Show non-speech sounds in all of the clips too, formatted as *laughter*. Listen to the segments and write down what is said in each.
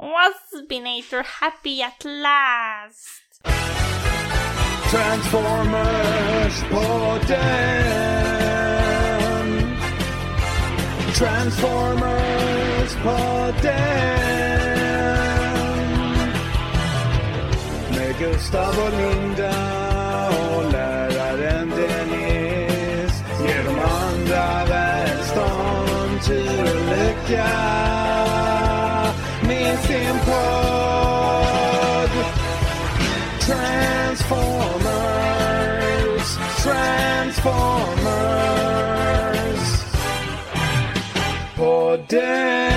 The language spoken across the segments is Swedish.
Waspinator happy at last! Transformers podden Transformers podden Med Gustav och Linda och läraren Transformers, Transformers Podden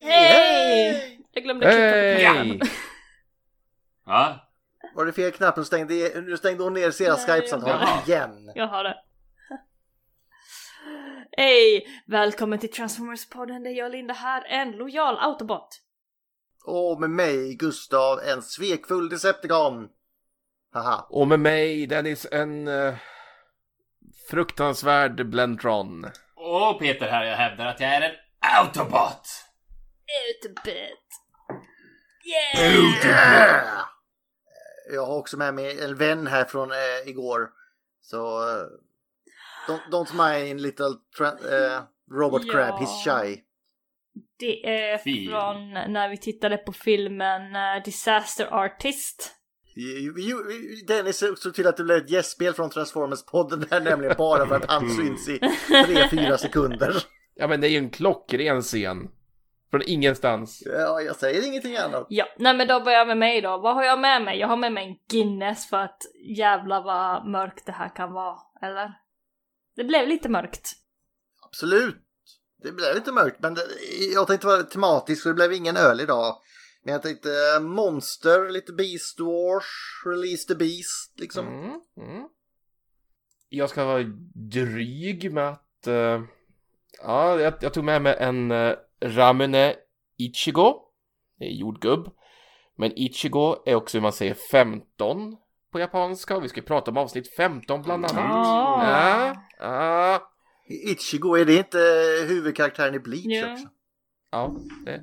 Hej! Jag glömde klippa Hej! programmet. Va? Var det fel knapp? Nu stängde, nu stängde hon ner sina Skype-samtal igen. Jag har det. Hej! Välkommen till Transformers-podden. Det är jag Linda här, en lojal autobot. Och med mig, Gustav, en svekfull Decepticon. Haha. Och med mig Dennis en uh, fruktansvärd Blentron. Och Peter här, jag hävdar att jag är en autobot! Yeah! Yeah! Jag har också med mig en vän här från eh, igår. Så... eh, don't, don't mind little tra- eh, robot Ja. crab, he's shy. Det är Fin. från när vi tittade på filmen eh, Disaster Artist. Vi- vi- Dennis såg till att det blev ett gästspel från Transformers-podden där nämligen bara för att han syns i 3-4 sekunder. Ja men det är ju en klockren scen. Från ingenstans. Ja, jag säger ingenting annat. Ja, nej men då börjar jag med mig då. Vad har jag med mig? Jag har med mig en Guinness för att jävla vad mörkt det här kan vara, eller? Det blev lite mörkt. Absolut. Det blev lite mörkt, men det, jag tänkte vara tematisk så det blev ingen öl idag. Men jag tänkte eh, Monster, lite Beast Wars, Release the Beast liksom. Mm, mm. Jag ska vara dryg med att... eh, ja, jag, jag tog med mig en uh, Ramune Ichigo. Det är jordgubb. Men Ichigo är också hur man säger 15 på japanska och vi ska prata om avsnitt 15 bland annat. Ah. Ja, ja. Ichigo, är det inte eh, huvudkaraktären i Bleach yeah. också? Ja, det.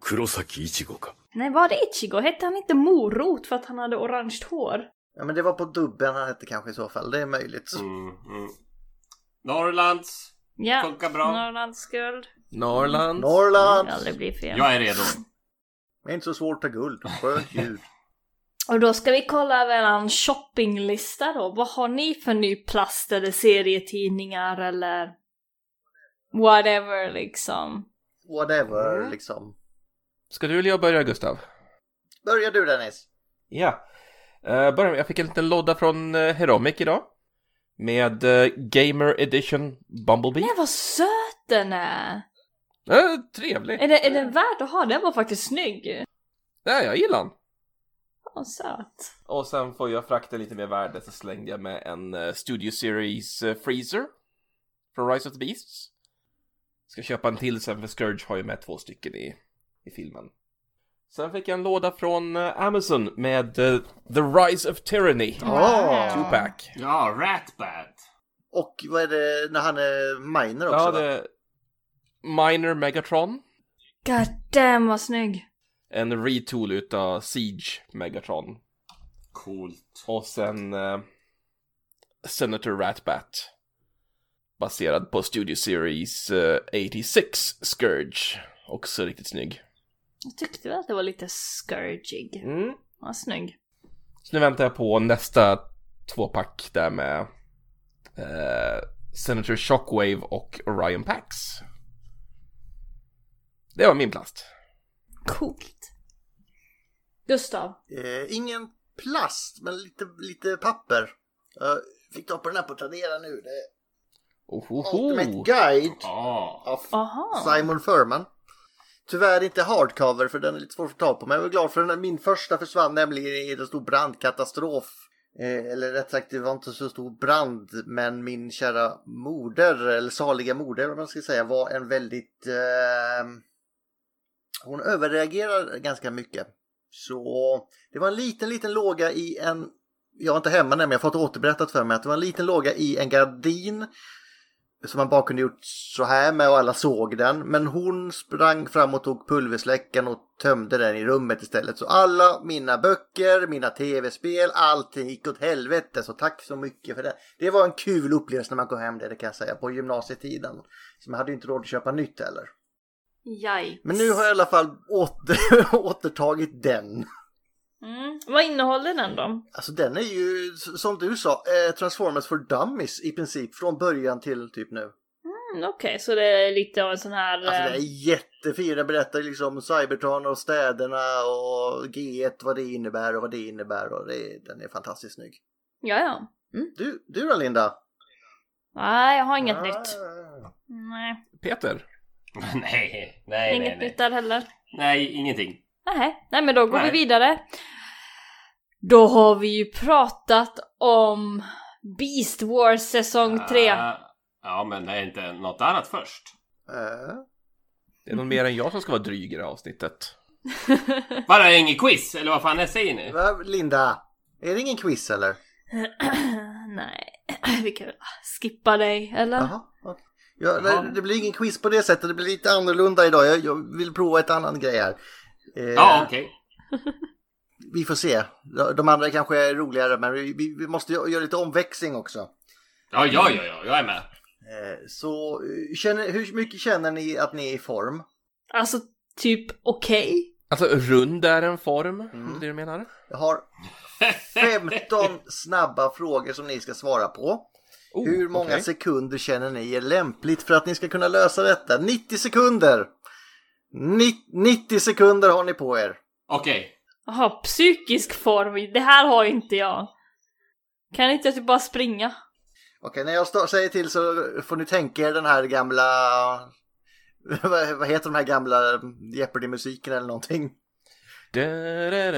Kurosaki Ichigo ka? Nej, var det Ichigo? Hette han inte Morot för att han hade orange hår? Ja, men det var på dubben han hette kanske i så fall. Det är möjligt. Mm, mm. Norrlands! Ja, funkar bra. Norrlands guld. Norrlands. Norrlands! Jag är redo. Det är inte så svårt att ta guld. Skönt ljud. Och då ska vi kolla över en shoppinglista då. Vad har ni för nyplastade serietidningar eller whatever liksom? Whatever Mm. liksom. Ska du eller jag börja Gustav? Börjar du Dennis? Ja. Uh, börja med, jag fick en liten låda från uh, Heromic idag. Med eh, Gamer Edition Bumblebee. Nej vad söt den är! Uh, trevlig. Är, det, är den värd att ha? Den var faktiskt snygg. Ja, jag gillar den. Vad söt. Och sen får jag frakta lite mer värde så slängde jag med en eh, Studio Series eh, Freezer. Från Rise of the Beasts. Ska köpa en till sen för Scourge har ju med två stycken i, i filmen. Sen fick jag en låda från eh, Amazon med The Rise of Tyranny. Åh! Two-pack. Ja, Ratbat. Och vad är det när han är miner också? Ja, det... Minor Megatron. God damn vad snygg. En retool utav Siege Megatron. Coolt. Och sen eh, Senator Ratbat. Baserad på Studio Series eh, 86 Scourge. Också riktigt snygg. Jag tyckte väl att det var lite scourgig. Mm. Vad snygg. Så nu väntar jag på nästa tvåpack där med eh, Senator Shockwave och Orion Pax. Det var min plast. Coolt. Gustav. Eh, ingen plast, men lite, lite papper. Jag fick ta på den här på Tradera nu. Det är Ohoho. Ultimate Guide av Aha. Simon Furman. Tyvärr inte hardcover för den är lite svår att få tag på. Men jag var glad för den, min första försvann nämligen i en stor brandkatastrof. Eh, eller rätt sagt det var inte så stor brand. Men min kära moder, eller saliga moder om man ska säga, var en väldigt... Eh, hon överreagerar ganska mycket. Så det var en liten, liten låga i en jag var inte hemma nämligen, jag har fått återberättat för mig att det var en liten låga i en gardin som man bara kunde gjort så här med och alla såg den. Men hon sprang fram och tog pulversläckaren och tömde den i rummet istället. Så alla mina böcker, mina tv-spel, allting gick åt helvete. Så tack så mycket för det. Det var en kul upplevelse när man kom hem det, det kan jag säga, på gymnasietiden. Så man hade ju inte råd att köpa nytt heller. Yikes. Men nu har jag i alla fall åter, *laughs* återtagit den. Mm. Vad innehåller den då? Alltså den är ju, som du sa, eh, Transformers for Dummies i princip från början till typ nu. Mm, Okej, så det är lite av en sån här... Alltså eh, det är jättefin, den berättar liksom Cybertron och städerna och G1 vad det innebär och vad det innebär och det, den är fantastiskt snygg. Ja, ja. Du, du då Linda? Nej, jag har inget Ah. nytt. Nej, Peter? *laughs* nej, nej, inget nej, nej. nytt där heller. Nej, ingenting. Nej, nej men då går Nej. vi vidare. Då har vi ju pratat om Beast Wars säsong 3. Ah, ja, men det är inte något annat först. Eh, Det är någon mer än jag som ska vara dryg i det här avsnittet. *laughs* Bara inget quiz, eller vad fan det säger ni? Linda, är det ingen quiz eller? *clears throat* nej, *clears throat* vi kan väl skippa dig, eller? Jaha, okej. Ja, det, det blir ingen quiz på det sättet, det blir lite annorlunda idag. Jag, jag vill prova ett annan grej här. Eh, Ja, okej. *laughs* Vi får se. De- andra kanske är roligare men vi, vi, vi måste gö- göra lite omväxling också. Ja, ja, ja, ja, jag är med. Eh, Så eh, känner, hur mycket känner ni att ni är i form? Alltså, typ okej? Alltså, rund är en form, Mm. är det du menar? Jag har 15 *laughs* snabba frågor som ni ska svara på. Oh, Hur många okej. sekunder känner ni är lämpligt för att ni ska kunna lösa detta? 90 sekunder! Ni- 90 sekunder har ni på er. Okej. Jaha, psykisk form, det här har inte jag. Kan inte jag typ bara springa? Okej, när jag säger till så får ni tänka er den här gamla... *laughs* vad heter de här gamla Jeopardy-musiken eller någonting?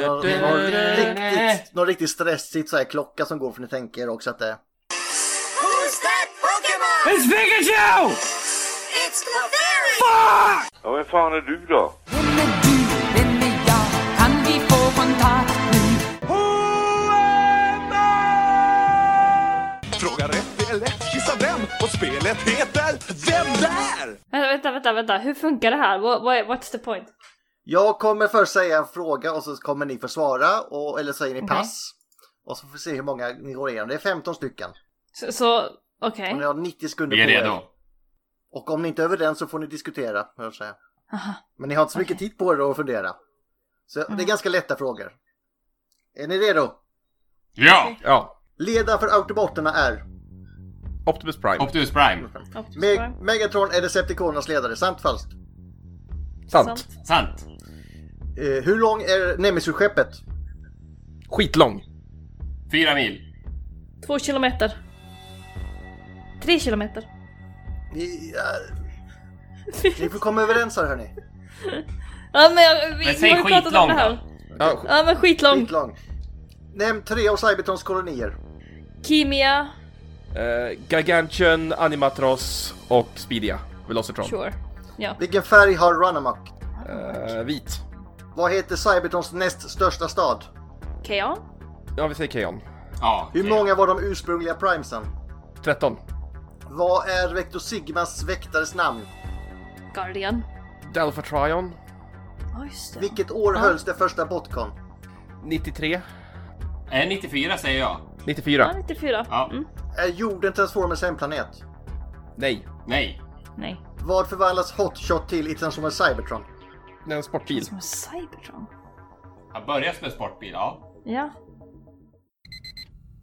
Någon, riktigt, någon riktigt stressigt så här klocka som går för ni tänker er också att det... It's Pikachu! It's Clefairy! Ja, vem fan är du då? Vem är du? Vem är jag? Kan vi få kontakt nu? Fråga rätt, är lätt. Gissa vem? Och spelet heter Vem där? Vänta, vänta, vänta, vänta. hur funkar det här? What, what, what's the point? Jag kommer först säga en fråga och så kommer ni få svara och, eller säger ni Okej. pass. Och så får vi se hur många ni går igenom. Det är 15 stycken. Så, så okej. Och ni har 90 sekunder Vi är på er. redo. Och om ni inte är överens så får ni diskutera. hör jag säga. Aha. Men ni har inte så mycket tid på er att fundera. Så det är ganska lätta frågor. Är ni redo? Ja! Ja, Ledaren för Autobotterna är Optimus Prime. Optimus Prime. Optimus Meg. Megatron är Decepticonernas ledare, sant falskt? Sant. Sant. Eh, hur lång är Nemesis-skeppet? Skitlång. Fyra mil. Två kilometer. Tre kilometer. Ni, ja, ni får komma överens här hörni. Ja men jag, vi, Men vi säg har ju pratat om skitlång det här. då. Ja, sk- Ja men skitlång. Skitlång. Nämn tre av Cybertrons kolonier. Kimia. eh, Gargantuan, Animatros och Speedia. Velocitron. Sure. Ja. Vilken färg har Runamok? Eh, vit. Vad heter Cybertrons näst största stad? Keon. Ja, vi säger Keon. Ja. Hur okej. många var de ursprungliga primesen? 13. Vad är Vector Sigmas väktares namn? Guardian. Delpha Trion. Ja just det. Vilket år hölls det första Botcon? 93. Eh, 94 säger jag. 94. Ja, 94. Ja. Mm. Är jorden Transformers hemplanet? Nej. Nej. Nej. Vad förvandlas Hotshot till i Transformers Cybertron? Det är en sportbil. Som en Cybertron. Han börjar som en sportbil, ja. Ja.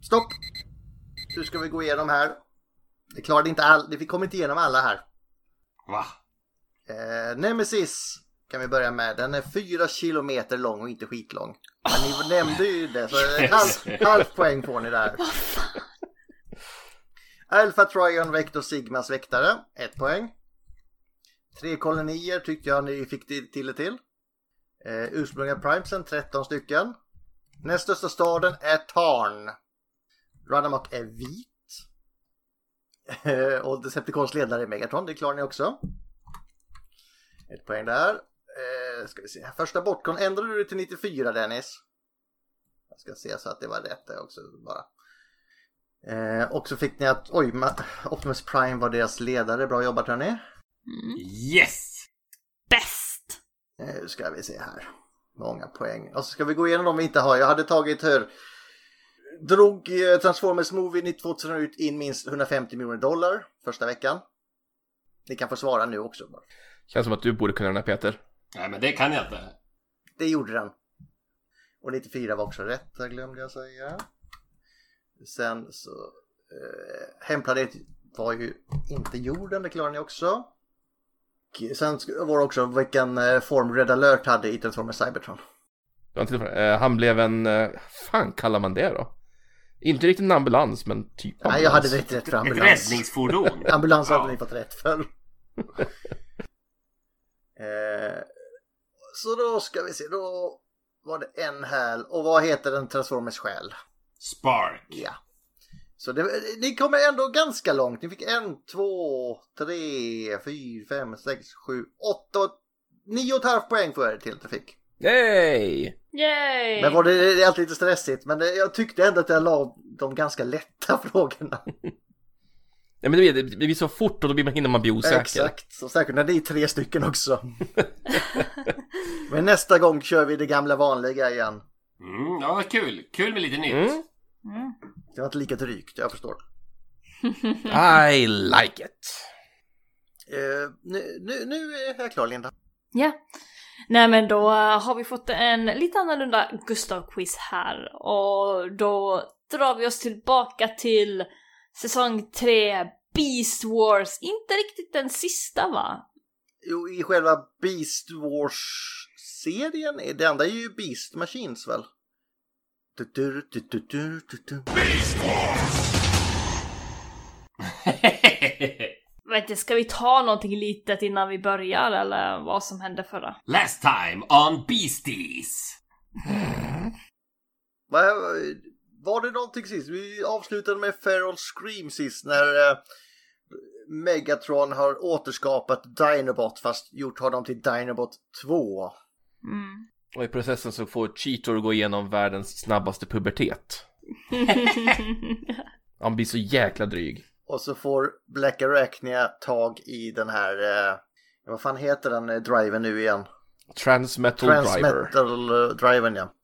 Stopp! Nu ska vi gå igenom här. Det klarade inte all... Vi kommer inte igenom alla här. Va? Eh, Nemesis kan vi börja med. Den är fyra kilometer lång och inte skitlång. Men ni nämnde ju det så en *laughs* halv, halv poäng får ni där. Alpha Trion Vector Sigmas väktare. Ett poäng. Tre kolonier tyckte jag ni fick till det till. Eh, ursprungliga Primesen 13 stycken. Näst största staden är Tarn. Runamok är vit. Eh, och Decepticons ledare Megatron, det klarar ni också. Ett poäng där. Eh, ska vi se. Första bortkon, ändrade du det till 94 Dennis? Jag ska se så att det var rätt där också bara. Eh, och så fick ni att, oj, Optimus Prime var deras ledare. Bra jobbat hörni. Yes! Bäst! Eh, Nu ska vi se här. Många poäng. Och så ska vi gå igenom de vi inte har. Jag hade tagit hur... Drog eh, Transformers Movie 2000 ut in minst 150 miljoner dollar första veckan. Ni kan få svara nu också. Känns som att du borde kunna den här Peter. Nej, men det kan jag inte. Det gjorde den. Och 94 var också rätt, där glömde jag säga. Sen så... Eh, hemplanet var ju inte jorden, det klarar ni också. Och Sen var det också vilken eh, form Red alert hade i Transformers Cybertron. Du har inte? Eh, han blev en, eh, fan kallar man det då? Inte riktigt en ambulans, men typ ambulans. Nej, jag hade rätt rätt för Ett ambulans. räddningsfordon. *laughs* Ambulans hade ni fått rätt för. *laughs* eh, så då ska vi se, då var det en här. Och vad heter den Transformers själ? Spark. Ja. Så det, ni kommer ändå ganska långt. Ni fick en, två, tre, fyra, fem, sex, sju, åtta, nio och ett halvt poäng för er till trafik. Yay! Yay! Men var det, det är alltid lite stressigt. Men jag tyckte ändå att jag la de ganska lätta *laughs* frågorna. Nej men det blir, det blir så fort och då blir man, hinner man bli osäker. Exakt, så säkert när det är tre stycken också. *laughs* Men nästa gång kör vi det gamla vanliga igen. Mm, ja, kul. Kul med lite nytt. Mm. Det var inte lika drygt, jag förstår. *laughs* I like it. Eh, nu, nu, nu är jag klar Linda. Ja. Nej men då eh, har vi fått en lite annorlunda Gustav-quiz här och då drar vi oss tillbaka till säsong 3 Beast Wars. Inte riktigt den sista va? Jo, i själva Beast Wars-serien, är- det andra är ju Beast Machines väl? Du, du, *laughs* du, du, du, du, du. Vet inte, ska vi ta någonting litet innan vi börjar eller vad som hände förra? Last time on Beasties. *laughs* Vad- Var det någonting sist? Vi avslutade med Feral Scream sist när eh, Megatron har återskapat Dinobot fast gjort honom till Dinobot 2. Mm. Och i processen så får Cheetor gå igenom världens snabbaste pubertet. *laughs* Han blir så jäkla dryg. Och så får Black Arachnia tag i den här, eh, vad fan heter den eh, driven nu igen? Transmetal Driver. Transmetal eh, driven ja.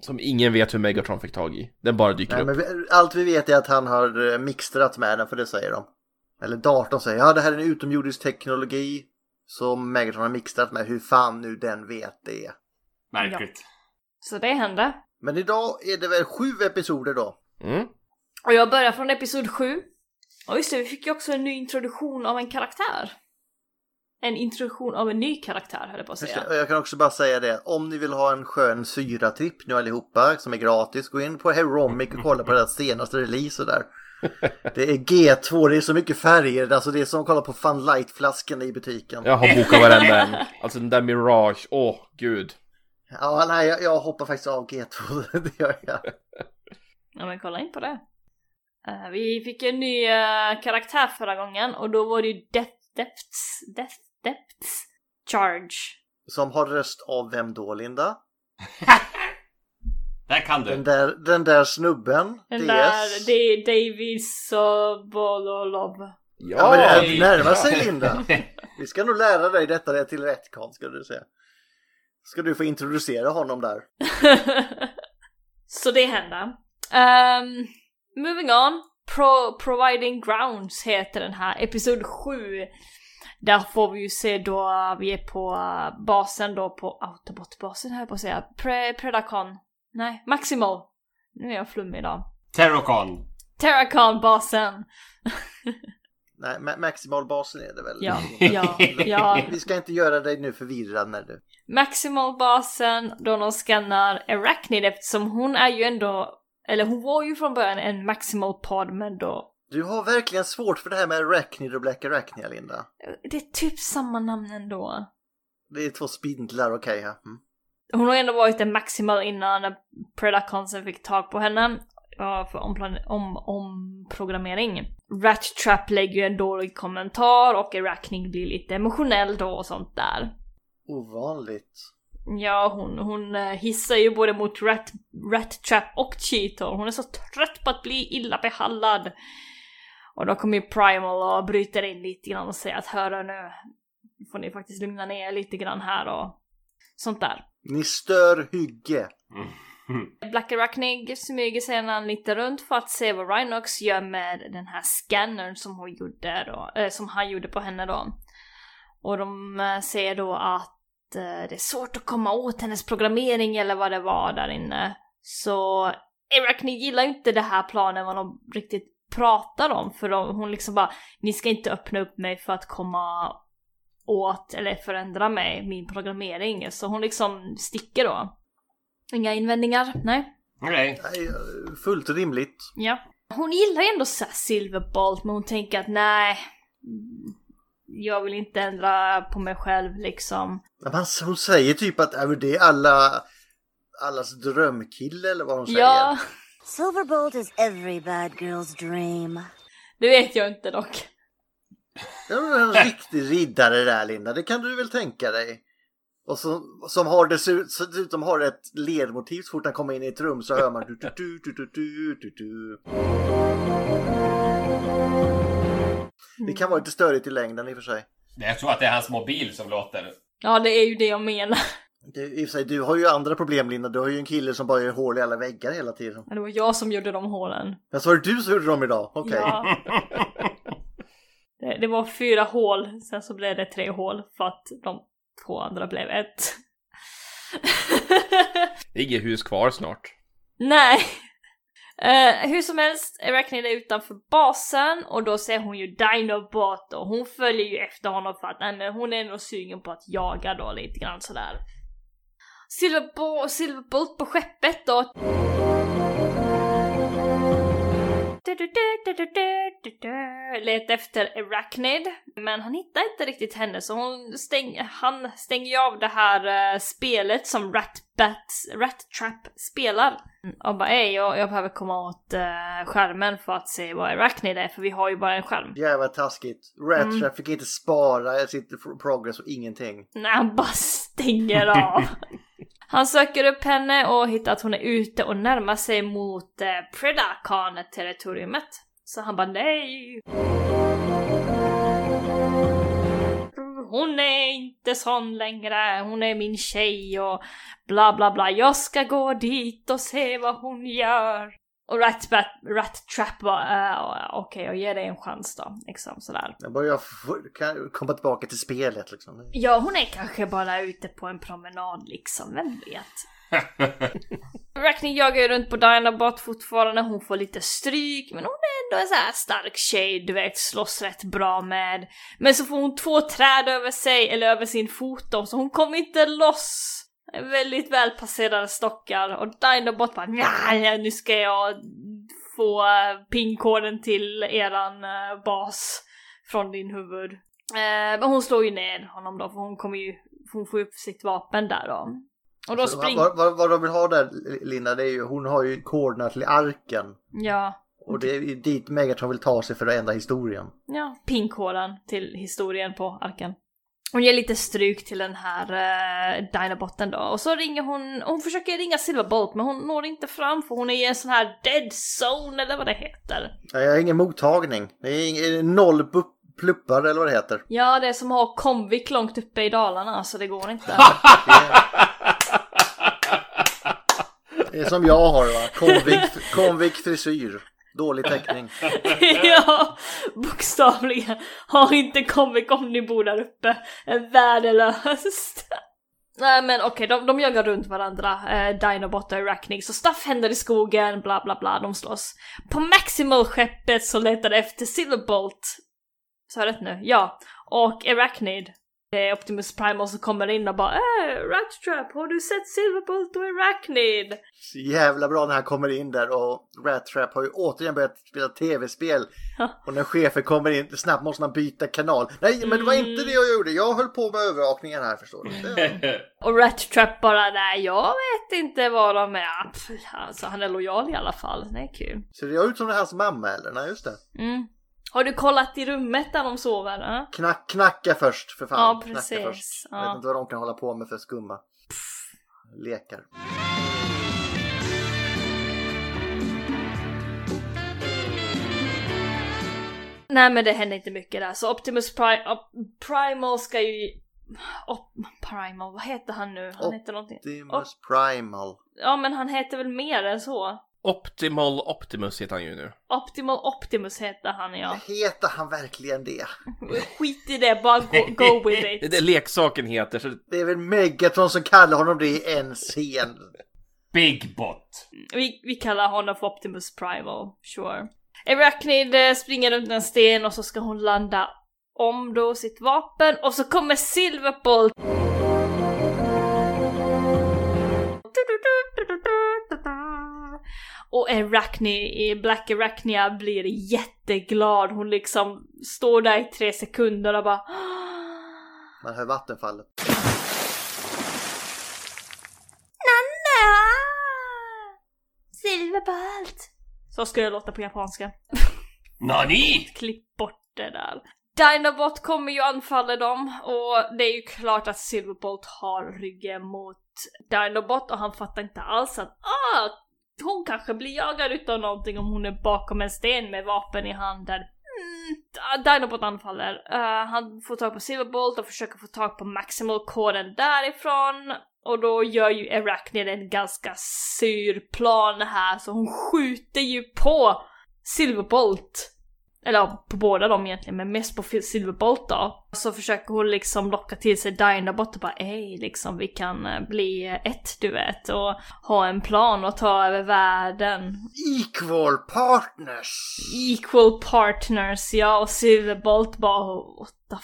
Som ingen vet hur Megatron fick tag i. Den bara dyker Nej, upp. men vi, allt vi vet är att han har eh, mixtrat med den för det säger de. Eller datorn säger ja det här är en utomjordisk teknologi som Megatron har mixtrat med. Hur fan nu den vet det. Märkligt. Så det hände. Men idag är det väl sju episoder då? Mm. Och jag börjar från episod 7. Och just det, vi fick ju också en ny introduktion av en karaktär. En introduktion av en ny karaktär höll jag på att säga. jag kan också bara säga det, om ni vill ha en skön syratripp nu allihopa som är gratis, gå in på Heromic och kolla på deras senaste release och där. Det är G2, det är så mycket färger, alltså det är som att kolla på Fun Light-flaskan i butiken. Ja, Jag har bokat varenda en. Alltså den där Mirage, åh gud. nej, jag, jag hoppar faktiskt av G2, *laughs* det gör jag. Ja men kolla in på det. Eh, vi fick en ny eh, karaktär förra gången och då var det ju Death Depths, Death Depths Charge. Som har röst av vem då, Linda? *laughs* Där kan Den du. där, den där snubben, Den DS. där, det är Davis och Bololov. Ja, men det närmar sig *laughs* Linda. Vi ska nog lära dig detta det till rätt Karl, ska du säga. Ska du få introducera honom där. *laughs* Så det hände. Ehm, moving on. Pro Providing Grounds heter den här, episod 7. Där får vi ju se då vi är på eh, basen då på Autobot-basen här på att säga. Pre Predacon. Nej, Maximal. Nu är jag flummig idag. Terracon. Terracon-basen. *laughs* Nej, ma- maximalbasen är det väl? Ja, *laughs* ja, ja. Vi ska inte göra dig nu förvirrad när du... Maximal-basen då de skannar Arachnid eftersom hon är ju ändå, eller hon var ju från början en Maximal Pod men då Du har verkligen svårt för det här med Arachnid och Black Arachnia, Linda. Det är typ samma namn ändå. Det är två spindlar, okej. ja. Mm. Hon har ändå varit en maximal innan Predaconsen fick tag på henne. För omplan- om, omprogrammering. Rat Trap lägger ju en dålig kommentar och Arachnid blir lite emotionell då och sånt där. Ovanligt. Ja, hon, hon eh, hissar ju både mot Rat, Rat Trap och Cheetor. Hon är så trött på att bli illa behandlad. Och då kommer ju Primal och bryter in lite grann och säger att hörru nu får ni faktiskt lugna ner er lite grann här och sånt där. Ni stör hygge. *laughs* Black Arachnig smyger sedan lite runt för att se vad Rhinox gör med den här scannern som hon gjorde då, eh, som han gjorde på henne då. Och de eh, ser då att eh, det är svårt att komma åt hennes programmering eller vad det var där inne. Så Arachnig gillar ju inte det här planen vad de riktigt pratar om för de, hon liksom bara Ni ska inte öppna upp mig för att komma åt eller förändra mig, min programmering. Så hon liksom sticker då. Inga invändningar? Nej. Nej, fullt rimligt. Ja. Hon gillar ju ändå så Silverbolt men hon tänker att nej. Jag vill inte ändra på mig själv liksom. Men han- Hon säger typ att det är alla, allas drömkille eller vad hon säger. Ja, Silverbolt is every bad girl's dream. det vet jag inte dock. Det är en riktig riddare där Linda, det kan du väl tänka dig. Och som, som har dessutom, dessutom har ett ledmotiv så fort han kommer in i ett rum så hör man du, du, du, du, du, du, du, du. Det kan vara lite störigt i längden i och för sig. Jag tror att det är hans mobil som låter. Ja, det är ju det jag menar. Det, I och för sig, du har ju andra problem Linda, du har ju en kille som bara gör hål i alla väggar hela tiden. Men det var jag som gjorde de hålen. Men så var det du som gjorde dem idag? Okej. Ja. *laughs* Det, det var fyra hål, sen så blev det tre hål för att de två andra blev ett. Det är inget hus kvar snart. Nej. Uh, hur som helst, Arachnid är utanför basen och då ser hon ju Dinobot och hon följer ju efter honom för att nej, men hon är nog sugen på att jaga då lite grann sådär. Silverbo- Silverbolt på skeppet då. Let efter Arachnid, men han hittar inte riktigt henne så hon stäng, han stänger ju av det här uh, spelet som Rat, Bats, Rat Trap spelar. Och bara ej, jag, jag behöver komma åt uh, skärmen för att se vad Arachnid är för vi har ju bara en skärm. Jävla taskigt. Rat Mm. Trap fick inte spara sitt progress och ingenting. Nej han bara stänger av. Han söker upp henne och hittar att hon är ute och närmar sig mot eh, Predakan-territoriumet. Så han bara nej. Hon är inte sån längre, hon är min tjej och bla bla bla. Jag ska gå dit och se vad hon gör. Och Rat, Rat, Rat Trap bara, uh, okej jag ger dig en chans då. Liksom sådär. Jag börjar kan komma tillbaka till spelet liksom. Ja, hon är kanske bara ute på en promenad liksom, vem vet? Arachne jagar ju runt på Dinobot fortfarande, hon får lite stryk, men hon är ändå en så här stark tjej, du vet, slåss rätt bra med. Men så får hon två träd över sig, eller över sin fot då, så hon kommer inte loss. Väldigt välpasserade stockar och Dinobot bara "Nja, nu ska jag få uh, pinkoden till eran eh, bas från din huvud. Eh, men hon slår ju ner honom då för hon kommer ju, hon får upp sitt vapen där då. Och då Så springer... vad, vad, vad de vill ha där Linda, det är ju, hon har ju koderna till arken. Ja, Och det är dit Megatron vill ta sig för att ändra historien. ja, pinkoden till historien på arken. Hon ger lite stryk till den här uh, Dinobotten då och så ringer hon, hon försöker ringa Silverbolt men hon når inte fram för hon är i en sån här dead zone eller vad det heter. Jag har ingen mottagning. Det är ingen, noll pluppar eller vad det heter. Ja, det är som att ha Comvik långt uppe i Dalarna så det går inte. Det är som jag har va, Convict, Convict frisyr. Dålig täckning. *laughs* ja, bokstavligen. Har inte kommit om ni bor där uppe. Är värdelöst. Nej men okej, de, de jagar runt varandra, eh, Dinobot och Arachnig, så stuff händer i skogen, bla bla bla, de slåss. På Maximal-skeppet så letar de efter Silverbolt. Sa jag rätt nu? Ja. Och Arachnid. Det är Optimus Primal som kommer in och bara äh, Rat Trap, har du sett Silverbolt och Arachnid? Så jävla bra när han kommer in där och Rat Trap har ju återigen börjat spela tv-spel. Och när chefen kommer in, snabbt måste man byta kanal. Nej, men det var inte det jag gjorde. Jag höll på med övervakningen här förstår du. Det- *laughs* Och Rat Trap bara nej jag vet inte vad de är. Pff, Alltså han är lojal i alla fall, det är kul. Ser jag ut som det hans mamma eller? Nej, just det. Mm. Har du kollat i rummet där de sover? Ja, Knack, knacka först för fan. Ja, Knacka precis. först. Jag Ja. vet inte vad de kan hålla på med för skumma. lekar. Nej men det händer inte mycket där. Så Optimus Pri- Op- Primal ska ju... Op- Primal, vad heter han nu? Han heter någonting. Optimus Primal. Ja men han heter väl mer än så? Optimal Optimus heter han ju nu. Optimal Optimus heter han ja. Heter han verkligen det? *laughs* Skit i det, bara go, go with *laughs* Det är it. det leksaken heter, så Det är väl Megatron som kallar honom det i en scen. Big Bot. Vi, vi kallar honom för Optimus Primal, sure. Arachnid eh, springer runt en sten och så ska hon landa om då sitt vapen och så kommer Silverbolt. Och Arachni, Black Arachnia blir jätteglad. Hon liksom står där i tre sekunder och bara Man hör vattenfallet. Nanna! Silverbolt! Så ska jag låta på japanska. *laughs* Nani? Klipp bort det där. Dinobot kommer ju anfalla dem och det är ju klart att Silverbolt har ryggen mot Dinobot och han fattar inte alls att ah, hon kanske blir jagad utav någonting om hon är bakom en sten med vapen i handen. Mm, Dinobot anfaller. Uh, han får tag på Silverbolt och försöker få tag på Maximal-koden därifrån. Och då gör ju Arachnid en ganska sur plan här så hon skjuter ju på Silverbolt. Eller på båda dem egentligen, men mest på Silverbolt då. Så försöker hon liksom locka till sig Dinobot och bara ej liksom vi kan eh, bli ett du vet och ha en plan och ta över världen. Equal partners! Equal partners ja och Silverbolt bara what the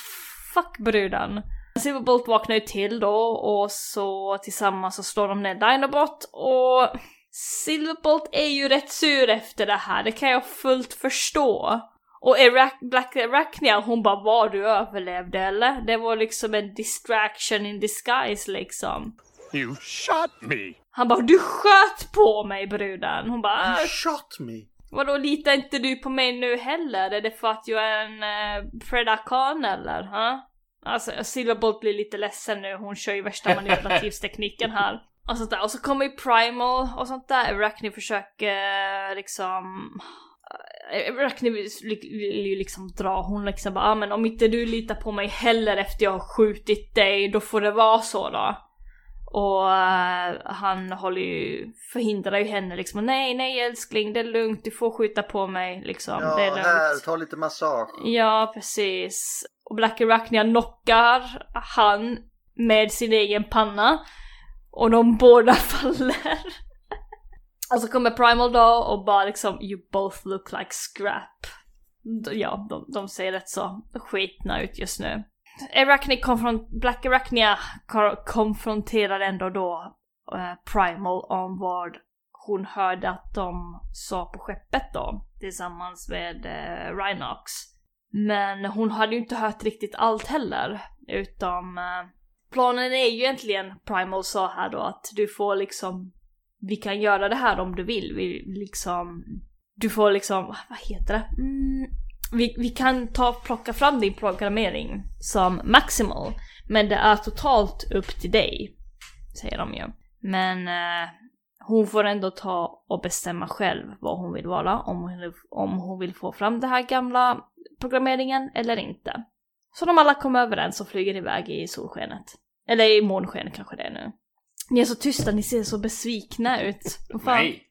fuck brudan. Silverbolt vaknar ju till då och så tillsammans så slår de ner Dinobot och Silverbolt är ju rätt sur efter det här, det kan jag fullt förstå. Och Arac- Black Arachnia hon bara var du överlevde eller? Det var liksom en distraction in disguise liksom. You shot me! Han bara du sköt på mig bruden! Hon bara You "Äh, shot me! Vadå litar inte du på mig nu heller? Är det för att jag är en eh, predakan eller? Ha? Alltså Silverbolt blir lite ledsen nu, hon kör ju värsta *laughs* manipulativstekniken här. Och sånt där. Och så kommer ju Primal och sånt där. Arachne försöker liksom... eh, Arachne vill, ju liksom dra, hon liksom bara ah, men om inte du litar på mig heller efter jag har skjutit dig, då får det vara så då. Och eh, han håller ju, förhindrar ju henne liksom, nej nej älskling det är lugnt, du får skjuta på mig liksom, Ja, det är lugnt. här, ta lite massage. Ja, precis. Och Black Arachnia knockar han med sin egen panna. Och de båda *laughs* faller och så kommer Primal då och bara liksom You both look like scrap. Ja, de, de ser rätt så skitna ut just nu. Arachne konfront- Black Arachnia konfronterar ändå då eh, Primal om vad hon hörde att de sa på skeppet då tillsammans med eh, Rhinox. Men hon hade ju inte hört riktigt allt heller, utom eh, planen är ju egentligen, Primal sa här då, att du får liksom, vi kan göra det här om du vill, vi liksom, du får liksom, ah, vad heter det? Mm, vi, vi kan ta plocka fram din programmering som maximal, men det är totalt upp till dig, säger de ju. Men eh, hon får ändå ta och bestämma själv vad hon vill vara, om hon, om hon vill få fram den här gamla programmeringen eller inte. Så de alla kommer överens och flyger iväg i solskenet. Eller i månskenet kanske det är nu. Ni är så tysta, ni ser så besvikna ut. Fan? Nej.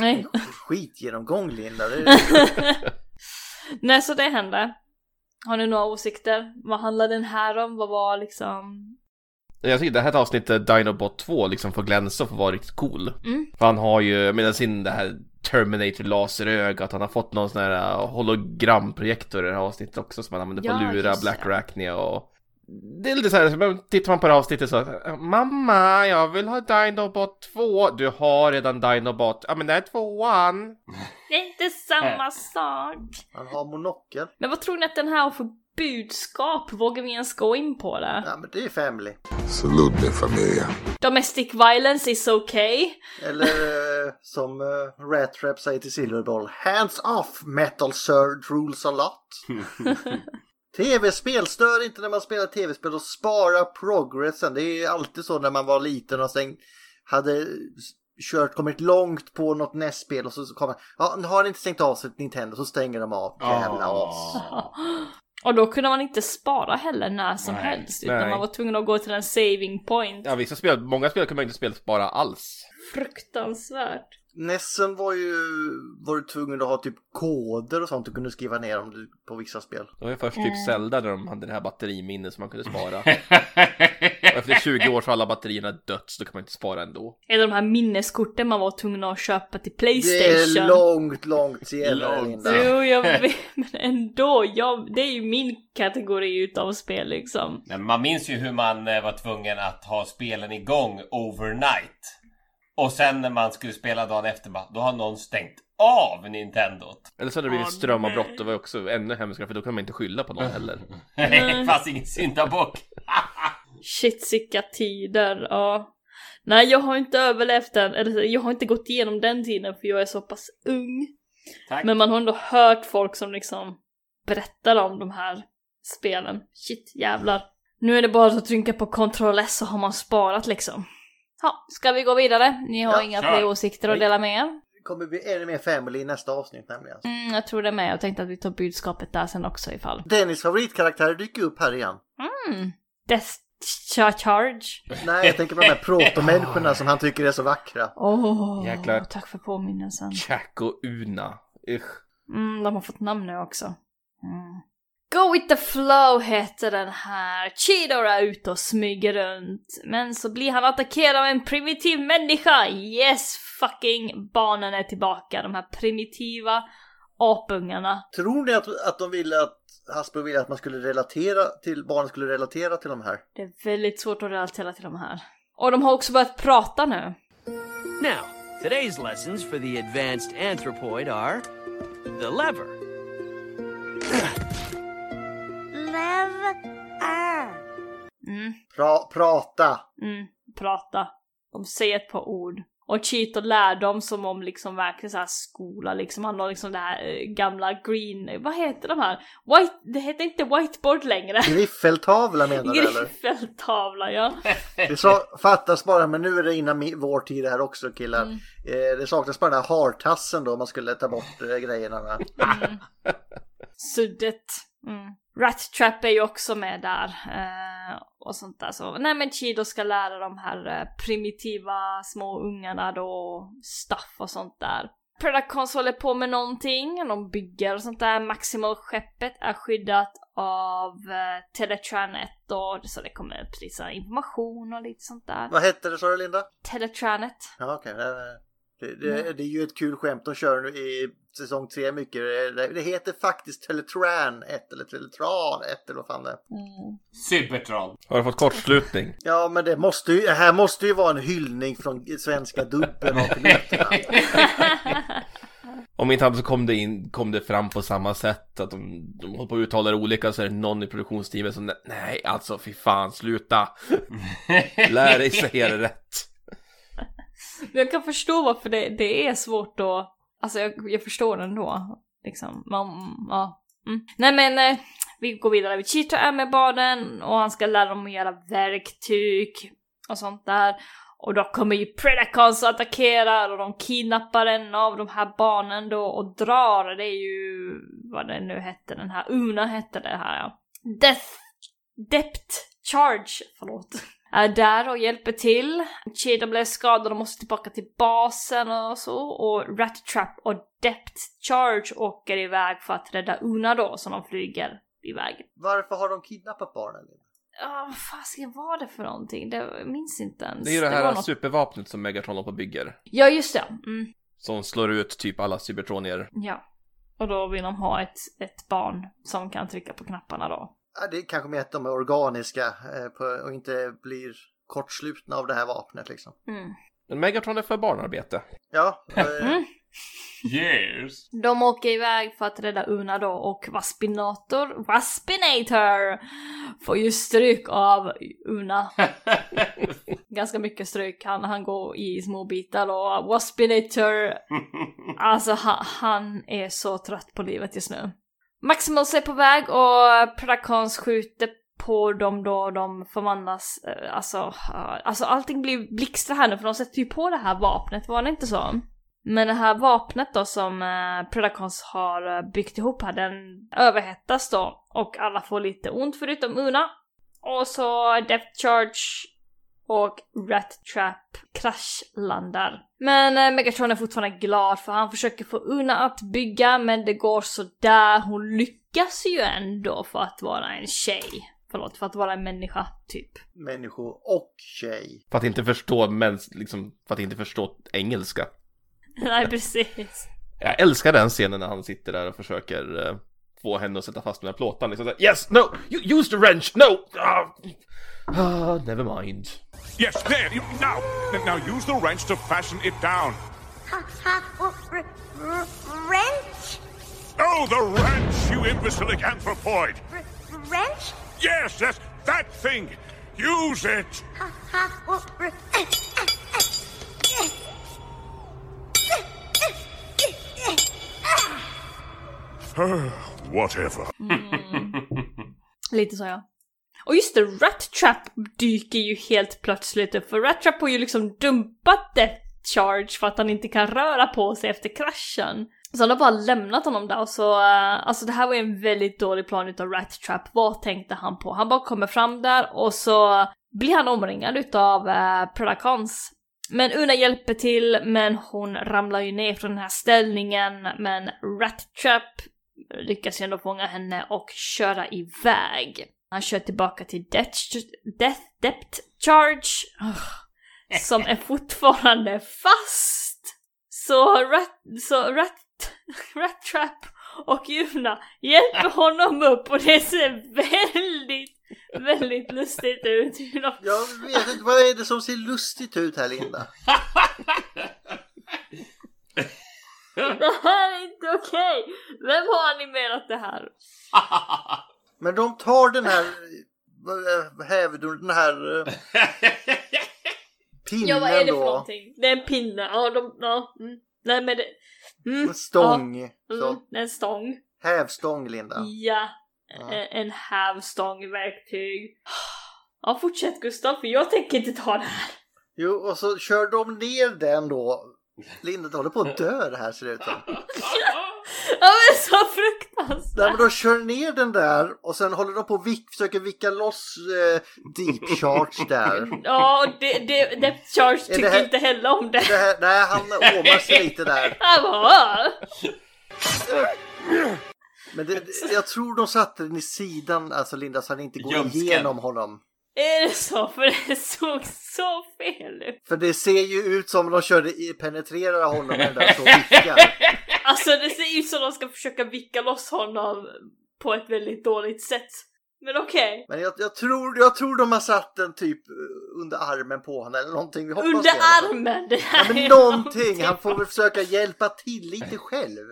Nej. Skitgenomgång Linda. Det. *laughs* Nej, så det hände. Har ni några åsikter? Vad handlar den här om? Vad var liksom... Jag tycker det här avsnittet Dinobot 2 liksom får glänsa och få vara riktigt cool. Mm. För han har ju, med sin det här Terminator laserögat, han har fått någon sån här uh, hologramprojektor i det här avsnittet också som han använder Ja, att lura Black det. Arachnia och det är lite så här, tittar man på det här avsnittet så Mamma, jag vill ha Dinobot 2 Du har redan Dinobot, ja men det är tvåan Det är inte samma sak. Han har monokel. Men vad tror ni att den här har för budskap? Vågar vi ens gå in på det? Ja men det är family. Salute me, familia. Domestic violence is okay. Eller eh, som eh, Rat Trap säger till Silverball. Hands off metal surge rules a lot. *laughs* Tv-spel, stör inte när man spelar tv-spel och spara progressen. Det är alltid så när man var liten och sen hade kört, kommit långt på något NES-spel och så kommer ja, nu har ni inte stängt av sitt Nintendo så stänger de av. Jävla as. *laughs* Och då kunde man inte spara heller när som Nej, helst. Utan nej. man var tvungen att gå till en saving point. Ja, vissa spel, många spel kunde man inte spela bara alls. Fruktansvärt. Nessen var ju, var du tvungen att ha typ koder och sånt du kunde skriva ner om du, på vissa spel. Det var ju först typ Mm. Zelda där de hade det här batteriminnet som man kunde spara. *laughs* Och efter 20 år så har alla batterierna dött så då kan man inte spara ändå. Eller de här minneskorten man var tvungen att köpa till Det är Playstation. långt, långt senare. Jo, jag vet, *laughs* men ändå. Jag, det är ju min kategori utav spel liksom. Men man minns ju hur man eh, var tvungen att ha spelen igång overnight. Och sen när man skulle spela dagen efter, bara, då har någon stängt av Nintendot. Eller så hade det blivit strömavbrott, det var också ännu hemskare för då kan man inte skylla på någon heller. *laughs* Det fanns ingen syndabock. *laughs* *laughs* Shit, sicka tider. Ja. Nej, jag har inte överlevt den. Eller jag har inte gått igenom den tiden för jag är så pass ung. Tack. Men man har ändå hört folk som liksom berättar om de här spelen. Shit, jävlar. Nu är det bara att trycka på Ctrl S så har man sparat liksom. Ja, ska vi gå vidare? Ni har Ja, inga kör. fler åsikter att dela med er? Det kommer bli ännu mer family i nästa avsnitt nämligen. Mm, jag tror det med. Jag tänkte att vi tar budskapet där sen också ifall. Dennis favoritkaraktärer dyker upp här igen. Mm. Death Cha- Charge. Nej, jag tänker på de här protomänniskorna som han tycker är så vackra. Åh, Jäklar. tack för påminnelsen. Jack och Una. Usch. Mm, de har fått namn nu också. Mm. Go with the flow heter den här. Cheetor är ute och smyger runt. Men så blir han attackerad av en primitiv människa. Yes fucking barnen är tillbaka. De här primitiva apungarna. Tror ni att, att de ville att Hasbro ville att man skulle relatera till, barnen skulle relatera till de här? Det är väldigt svårt att relatera till de här. Och de har också börjat prata nu. Now, today's lessons for the advanced anthropoid are the lever, Lever. Mm, Pra, prata. mm, prata. De säger ett par ord. Och Cheeto lär dem som om liksom verkligen så här skola liksom. Han har liksom det här eh, gamla green, vad heter de här? White, det heter inte whiteboard längre. Griffeltavla menar du eller? Griffeltavla ja. Det så, fattas bara, men nu är det innan vår tid här också killar. Mm. Eh, det saknas bara den här hartassen då, man skulle ta bort eh, grejerna med. Suddet. Mm. Rat Trap är ju också med där. Eh, och sånt där så. Nej men Chido ska lära de här eh, primitiva små ungarna då stuff och sånt där. Predacons håller på med någonting, de bygger och sånt där. Maximal-skeppet är skyddat av eh, Teletran 1 och så det kommer upp lite information och lite sånt där. Vad hette det sa du Linda? Teletranet. Ja, okej. Det, det, det, det är ju ett kul skämt de kör nu i säsong 3 mycket. Det, heter faktiskt Teletran 1 eller Teletran 1 eller vad fan det är. Mm. Cybertron. Har du fått kortslutning? Ja, men det måste ju, det här måste ju vara en hyllning från svenska dubben och *laughs* piloterna. Om inte annat så kom det, in, kom det fram på samma sätt att de, de håller på att uttala det olika så är det någon i produktionsteamet som nej alltså fy fan sluta. *laughs* Lär dig säga det rätt. Men jag kan förstå varför det, det är svårt att, alltså jag, jag förstår ändå. Liksom, man, ja. Mm. Nej men, eh, vi går vidare. Vichito är med barnen och han ska lära dem att göra verktyg och sånt där. Och då kommer ju Predacons och attackerar och de kidnappar en av de här barnen då och drar. Det är ju, vad det nu hette, den här, Una hette det här ja. Death, Depth Charge, förlåt är där och hjälper till. Cheetah blev skadad och måste tillbaka till basen och så. Och Rat Trap och Depth Charge åker iväg för att rädda Una då, så de flyger iväg. Varför har de kidnappat barnen? Ja, vad fasiken var det för någonting? Det minns inte ens. Det är ju det här något- supervapnet som Megatron håller på och bygger. Ja, just det. Mm, Som slår ut typ alla cybertronier. ja. Och då vill de ha ett, ett barn som kan trycka på knapparna då. Ja, det är kanske mer att de är organiska eh, på, och inte blir kortslutna av det här vapnet liksom. Mm. Men Megatron är för barnarbete. Ja, eh, *laughs* Mm. Yes. De åker iväg för att rädda Una då och Waspinator, Waspinator, får ju stryk av Una. *laughs* Ganska mycket stryk. Han, han går i små bitar och Waspinator, alltså han, han är så trött på livet just nu. Maximus är på väg och Predacons skjuter på dem då de förvandlas, eh, alltså, alltså allting blir blixtra här nu för de sätter ju på det här vapnet, var det inte så? Men det här vapnet då som eh, Predacons har eh, byggt ihop här, den överhettas då och alla får lite ont förutom Una. Och så Death Charge och Rat Trap kraschlandar. Men eh, Megatron är fortfarande glad för han försöker få Una att bygga men det går sådär. Hon lyckas ju ändå för att vara en tjej. Förlåt, för att vara en människa, typ. Människo och tjej. För att inte förstå mäns, liksom, för att inte förstå engelska. *laughs* Nej, precis. Jag älskar den scenen när han sitter där och försöker eh, få henne att sätta fast den här plåtan. Liksom såhär, yes, no, you, use the wrench, no! Ah, ah, never mind. Yes, there. You, now, now use the wrench to fashion it down. Ha, ha, r- r- wrench? Oh, the wrench, you imbecilic anthropoid! R- wrench? Yes, yes, that thing. Use it. Whatever. Mm. Lite så ja. Och just det, Rat Trap dyker ju helt plötsligt upp för Rat Trap har ju liksom dumpat Death Charge för att han inte kan röra på sig efter kraschen. Så han har bara lämnat honom där och så, uh, alltså det här var ju en väldigt dålig plan utav Rat Trap. Vad tänkte han på? Han bara kommer fram där och så blir han omringad utav eh, uh, Predacons. Men Una hjälper till, men hon ramlar ju ner från den här ställningen, men Rat Trap lyckas ju ändå fånga henne och köra iväg. Han kör tillbaka till Death, death Depth Charge, som är fortfarande fast. Så Rat, så Rat, *laughs* Rat Trap och Juna hjälper honom upp och det ser väldigt, väldigt lustigt ut. Jag vet inte, vad är det som ser lustigt ut här Linda? *laughs* Det här är inte okej! Vem har animerat det här? *laughs* Men de tar den här eh, hävdon, den här eh, *laughs* pinnen Ja vad är det för då. någonting? Det är en pinne, ja de, ja. Mm. Nej men det... Mm. En stång. Ja, Så, mm. En stång. hävstång Linda. Ja. Ja. En, en hävstång, verktyg. *sighs* Ja fortsätt Gustav, för jag tänker inte ta det här. Jo, och så kör de ner den då. Linda håller på att dö det här ser det ut som. *laughs* Ja men så fruktansvärt! Nej, men de kör ner den där och sen håller de på och vick, försöker vicka loss eh, deep charge där. Ja, och det, det, Depth Charge det tycker här- inte heller om det. Det här, nej, han åmar sig lite där. *laughs* Han bara, Men det, jag tror de satte den i sidan, alltså Linda, så han inte går Ljumsken. igenom honom. Är det så? För det såg så fel ut. För det ser ju ut som de körde i, penetrerar honom med den där så vickar. *laughs* Alltså det ser ut som de ska försöka vicka loss honom på ett väldigt dåligt sätt. Men okej. Men jag, jag, tror, jag tror de har satt den typ under armen på honom eller någonting. Hoppas Under det armen! Det Ja, här men är någonting, han får väl försöka hjälpa till lite själv.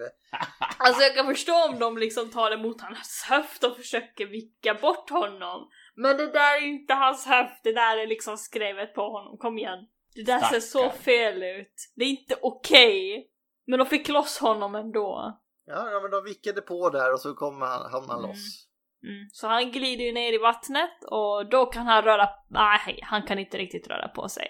Alltså jag kan förstå om de liksom tar emot hans höft och försöker vicka bort honom. Men det där är inte hans höft, det där är liksom skrevet på honom, kom igen. Det där ser så fel ut. Det är inte okej. Men de fick loss honom ändå. Ja, ja men de vickade på där och så kommer han, hamnar han loss. Mm. Så han glider ju ner i vattnet och då kan han röra... Nej, han kan inte riktigt röra på sig.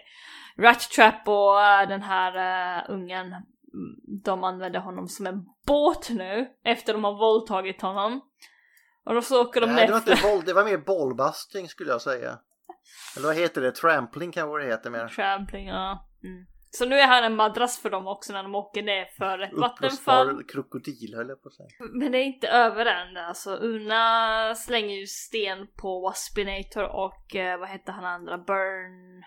Rat Trap och äh, den här äh, ungen, mm, de använder honom som en båt nu efter de har våldtagit honom. Och då så åker de Nej, ner det var inte boll, det var mer bollbusting skulle jag säga. Eller vad heter det? Trampling kanske det heter mer. Trampling, ja. Mm. Så nu är han en madrass för dem också när de åker ner för ett vattenfall. Krokodil höll jag på att säga. Men det är inte över än. Alltså Una slänger ju sten på Waspinator och eh, vad hette han andra? Burn...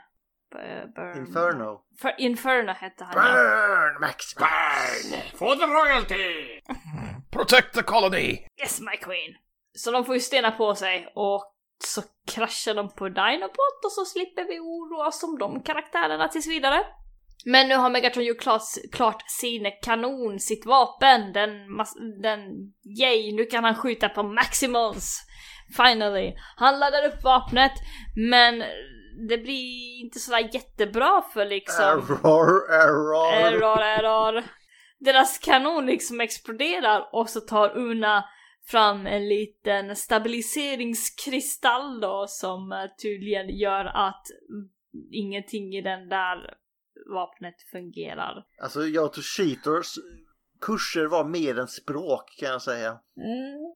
B- Burn... Inferno. För Inferno hette han ja. Burn Max! Burn! For the royalty! *laughs* Protect the colony! Yes my queen! Så de får ju stenar på sig och så kraschar de på Dinobot och så slipper vi oroa oss om de karaktärerna tills vidare. Men nu har Megatron gjort klart, klart sin kanon, sitt vapen, den, den, yay, nu kan han skjuta på Maximals! Finally! Han laddar upp vapnet, men det blir inte sådär jättebra för liksom... Error, error. Error, error. Deras kanon liksom exploderar och så tar Una fram en liten stabiliseringskristall då som eh, tydligen gör att ingenting i den där vapnet fungerar. Alltså jag tror Cheaters kurser var mer än språk kan jag säga.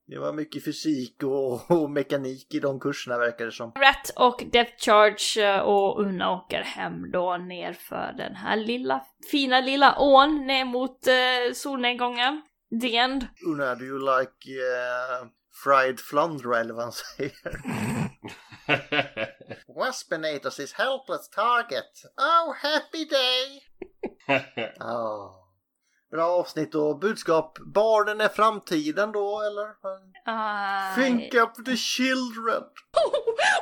Det var mycket fysik och, och mekanik i de kurserna verkar det som. Rat och Death Charge eh, och Una åker hem då ner för den här lilla, fina lilla ån ner mot eh, solnedgången. The end. Una, do you like uh, fried flounder eller vad han säger? *laughs* Waspinator is helpless target. Oh, happy day! Ja. *laughs* Bra avsnitt och budskap. Barnen är framtiden då eller? Ah, Think of the children. *laughs*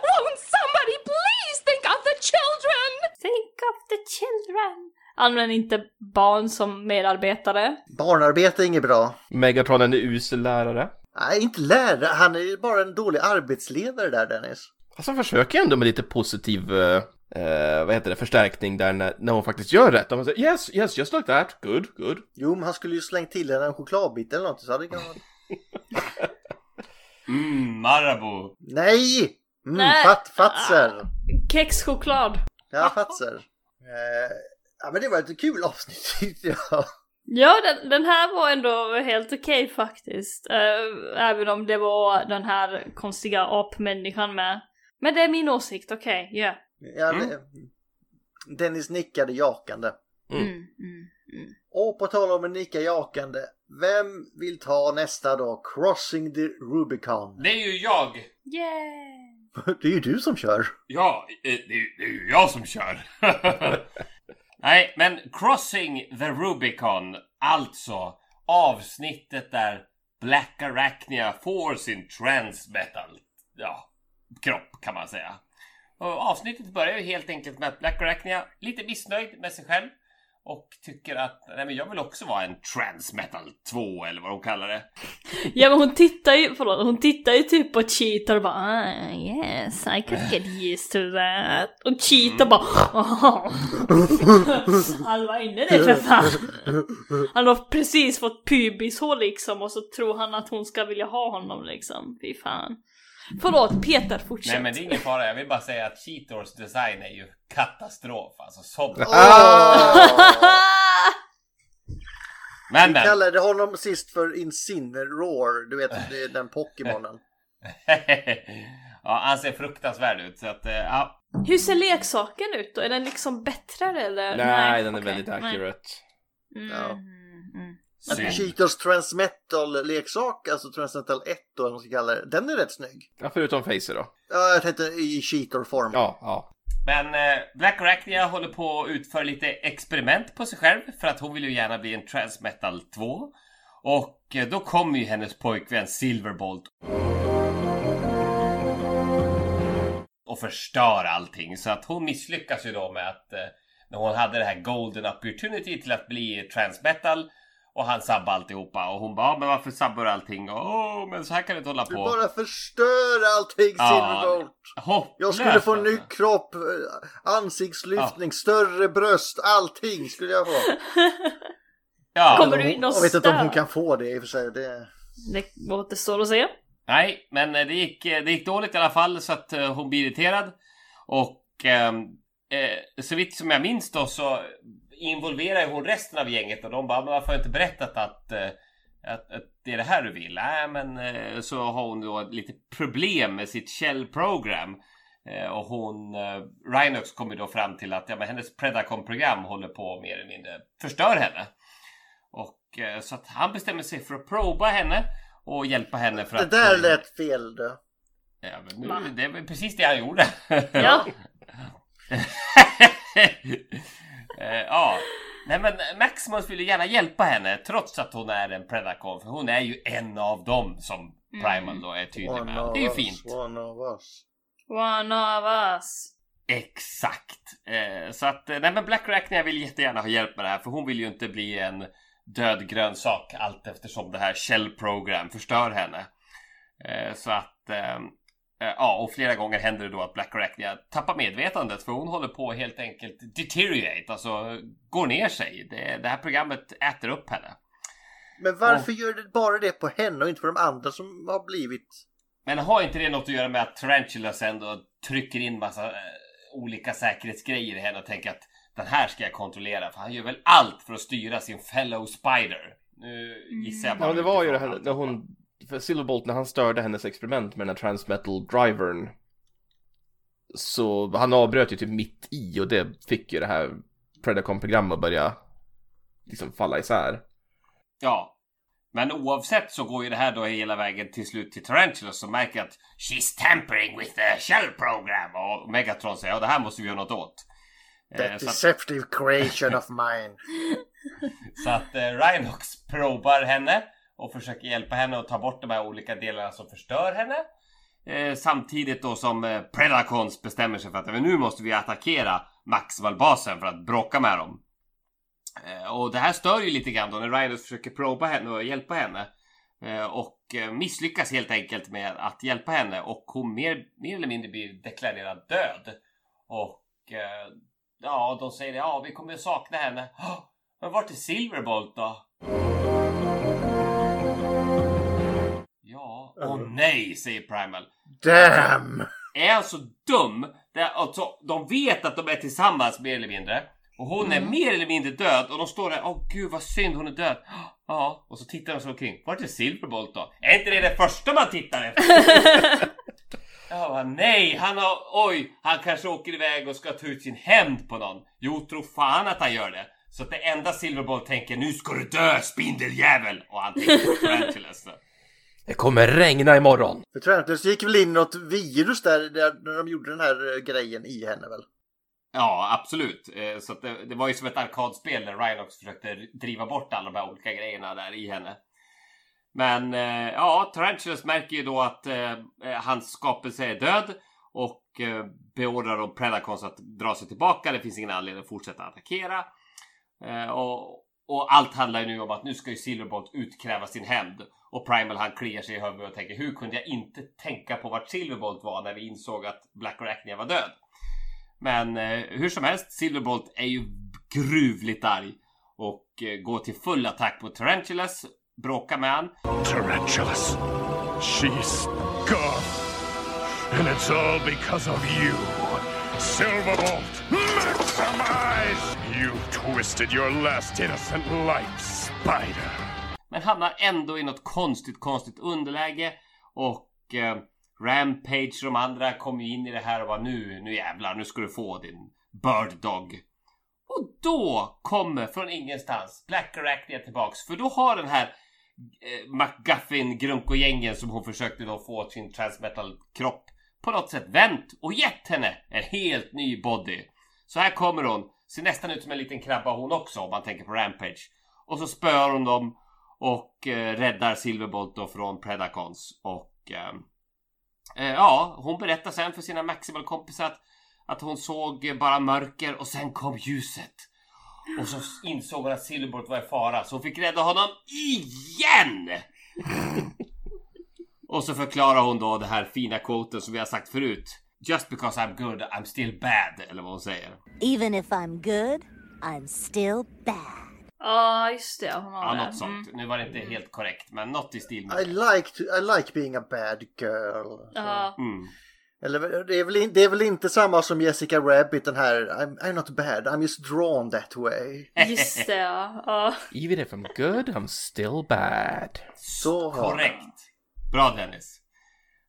Won't somebody please think of the children? Think of the children. Använd inte barn som medarbetare. Barnarbete är inget bra. Megatron är en usel lärare. Nej, inte lärare. Han är ju bara en dålig arbetsledare där Dennis. Fast han försöker ändå med lite positiv, eh, eh, vad heter det, förstärkning där när, när hon faktiskt gör rätt. De säger yes, yes, just like that, good, good. Jo, men han skulle ju slängt till henne en chokladbit eller något så hade det kunnat... *laughs* Mm, Marabou. Nej! Mm, Nej. Fat, fatser. Kexchoklad. Ja, fatser. Eh, ja, men det var ett kul avsnitt *laughs* tyckte jag. Ja, den, den här var ändå helt okej faktiskt. Eh, även om det var den här konstiga apmänniskan med. Men det är min åsikt, okej, ja. Ja, det- Dennis nickade jakande. Mm, mm, mm. Och på tal om en nicka jakande. Vem vill ta nästa då? Crossing the Rubicon. Det är ju jag. Yeah! *laughs* Det är ju du som kör. Ja, eh, det är, det är ju jag som kör. *laughs* Nej, men Crossing the Rubicon, alltså avsnittet där Black Arachnia får sin transmetal ja, kropp kan man säga. Och avsnittet börjar ju helt enkelt med att Black Arachnia lite missnöjd med sig själv och tycker att nej men jag vill också vara en transmetal 2 eller vad de kallar det. Ja men hon tittar ju, förlåt, hon tittar ju typ på Cheetah och bara ah, yes, I could get used to that. Och Cheetah bara oh. Han var inne det för fan. Han har precis fått pubishår liksom och så tror han att hon ska vilja ha honom liksom. Fy fan. Förlåt Peter, fortsätt. Nej men det är ingen fara, jag vill bara säga att Cheetors design är ju katastrof. Alltså som... *laughs* Men Vi men. kallade honom sist för Incineroar. Du vet, det är den Pokémonen. *laughs* ja, han ser fruktansvärd ut så att eh, ja. Hur ser leksaken ut då? Är den liksom bättre eller? Nej, den är okej, väldigt nej. accurate. Mm, Ja. mm. Synd. Cheetos Transmetal-leksak, alltså Transmetal 1 då, eller man ska kalla det. Den är rätt snygg. Ja, förutom Facer då. Ja, jag tänkte i Cheetor-form. Ja, ja. Men eh, Black Arachnia håller på att utföra lite experiment på sig själv för att hon vill ju gärna bli en Transmetal 2. Och eh, då kommer ju hennes pojkvän Silverbolt och förstör allting så att hon misslyckas ju då med att eh, när hon hade det här golden opportunity till att bli transmetal och han sabbar alltihopa och hon bara "Ja, men varför sabbar du allting? Åh men så här kan du inte hålla Du på. bara förstör allting Ja, Silverbolt. Hopplöst, Jag skulle få alltså. ny kropp, ansiktslyftning, större bröst, allting skulle jag få. *laughs* Ja. Kommer du in och Jag vet inte om hon kan få det i och för sig. Det... Det återstår att se. Nej, men eh, det gick, eh, det gick dåligt i alla fall så att eh, hon blir irriterad. Och ehm, eh, så vitt som jag minns då så involverar hon resten av gänget och de bara, men varför har du inte berättat att, eh, att, att det är det här du vill? Nej, men eh, så har hon då lite problem med sitt shell program. Eh, och hon, Rhinox kommer då fram till att ja, men hennes Predacon-program håller på mer eller mindre förstör henne. Och så att han bestämmer sig för att proba henne och hjälpa henne för det att... där hon- lät fel du. Ja, men nu, det är precis det han gjorde. Ja. *laughs* *laughs* Eh, ja. Nej men Maximus vill ju gärna hjälpa henne trots att hon är en Predacon. För hon är ju en av dem som Primal då är tydlig med. Det är ju us, fint. One of us. One of us. Exakt. Eh, så att, eh, nej men Black Arachnia vill jättegärna ha hjälp med det här för hon vill ju inte bli en död grönsak allt eftersom det här Shell Program förstör henne. Eh, så att, eh, ja och flera gånger händer det då att Black Arachnia tappar medvetandet för hon håller på helt enkelt deteriorate, alltså går ner sig. Det, det här programmet äter upp henne. Men varför gör det bara det på henne och inte på de andra som har blivit... Men har inte det något att göra med att Tarantulas ändå trycker in massa eh, olika säkerhetsgrejer i henne och tänker att den här ska jag kontrollera för han gör väl allt för att styra sin fellow spider. Nu gissar jag bara Ja, det var ju det här när hon, för Silverbolt när han störde hennes experiment med den här transmetal drivern. Så han avbröt ju typ mitt i och det fick ju det här Predacon-programmet att börja liksom falla isär. Ja. Men oavsett så går ju det här då hela vägen till slut till Tarantulas som märker att She's tampering with the shell program och Megatron säger ja det här måste vi göra något åt. Eh, That deceptive creation of mine. *laughs* Så att eh, Rhinox probar henne och försöker hjälpa henne att ta bort de här olika delarna som förstör henne. Eh, samtidigt då som eh, Predacons bestämmer sig för att nu måste vi attackera Maxwell-basen för att bråka med dem. Eh, och det här stör ju lite grann då när Rhinos försöker proba henne och hjälpa henne. Eh, och eh, misslyckas helt enkelt med att hjälpa henne och hon mer, mer eller mindre blir deklarerad död. Och eh, ja, de säger ja vi kommer sakna henne. Oh, *gasps* men vart är Silverbolt då? Åh nej, säger Primal. Damn! Är han så dum? Det, alltså, de vet att de är tillsammans mer eller mindre. Och hon är mer eller mindre död och de står där, åh gud vad synd hon är död. Ja, och så tittar de sig omkring. Vart är Silverbolt då? Är inte det det första man tittar efter? *laughs* Ja, nej, han har, oj, han kanske åker iväg och ska ta ut sin hämnd på någon. Jo, tro fan att han gör det. Så att det enda Silverbolt tänker, nu ska du dö spindeljävel! Och han tänker på Tarantulas. Det kommer regna imorgon! För Tarantulas gick väl in något virus där, där när de gjorde den här eh, grejen i henne väl? Ja, absolut. Eh, Så att det, det var ju som ett arkadspel där Rhinox försökte driva bort alla de här olika grejerna där i henne. Men eh, ja, Tarantulas märker ju då att eh, hans skapelse är död och eh, beordrar då Predacons att dra sig tillbaka. Det finns ingen anledning att fortsätta attackera. Eh, och, och allt handlar ju nu om att nu ska ju Silverbolt utkräva sin hämnd. Och Primal han kliar sig i huvudet och tänker hur kunde jag inte tänka på vart Silverbolt var när vi insåg att Black Arachnia var död. Men eh, hur som helst, Silverbolt är ju gruvligt arg och eh, går till full attack mot Tarantulas, bråkar med han. Tarantulas. She's gone. And it's all because of you. Silverbolt, maximize! You twisted your last innocent life, Spider. Men hamnar ändå i något konstigt, konstigt underläge och eh, Rampage och de andra kommer ju in i det här och bara nu, nu jävlar, nu ska du få din Bird Dog. Och då kommer från ingenstans Black Arachnia tillbaks för då har den här eh, McGuffin Grunko-gängen som hon försökte då få till sin transmetal kropp på något sätt vänt och gett henne en helt ny body. Så här kommer hon, ser nästan ut som en liten krabba hon också om man tänker på Rampage. Och så spöar hon dem och eh, räddar Silverbolt då från Predacons och ehm, eh, ja, hon berättar sen för sina Maximal-kompisar att, att hon såg bara mörker och sen kom ljuset. Och så insåg hon att Silverbolt var i fara så hon fick rädda honom IGEN! *laughs* och så förklarar hon då det här fina quoten som vi har sagt förut. Just because I'm good, I'm still bad, eller vad hon säger. Even if I'm good, I'm still bad. Ja, just det. Hon har Ja, det. något sånt. Nu var det inte helt korrekt, men något i stil med I like, to, I like being a bad girl. Ja. Mm. Eller det är, väl in, det är väl inte samma som Jessica Rabbit den här I'm, I'm not bad, I'm just drawn that way. *laughs* Just det, ja. ja. Even if I'm good, I'm still bad. Så Korrekt. Bra Dennis.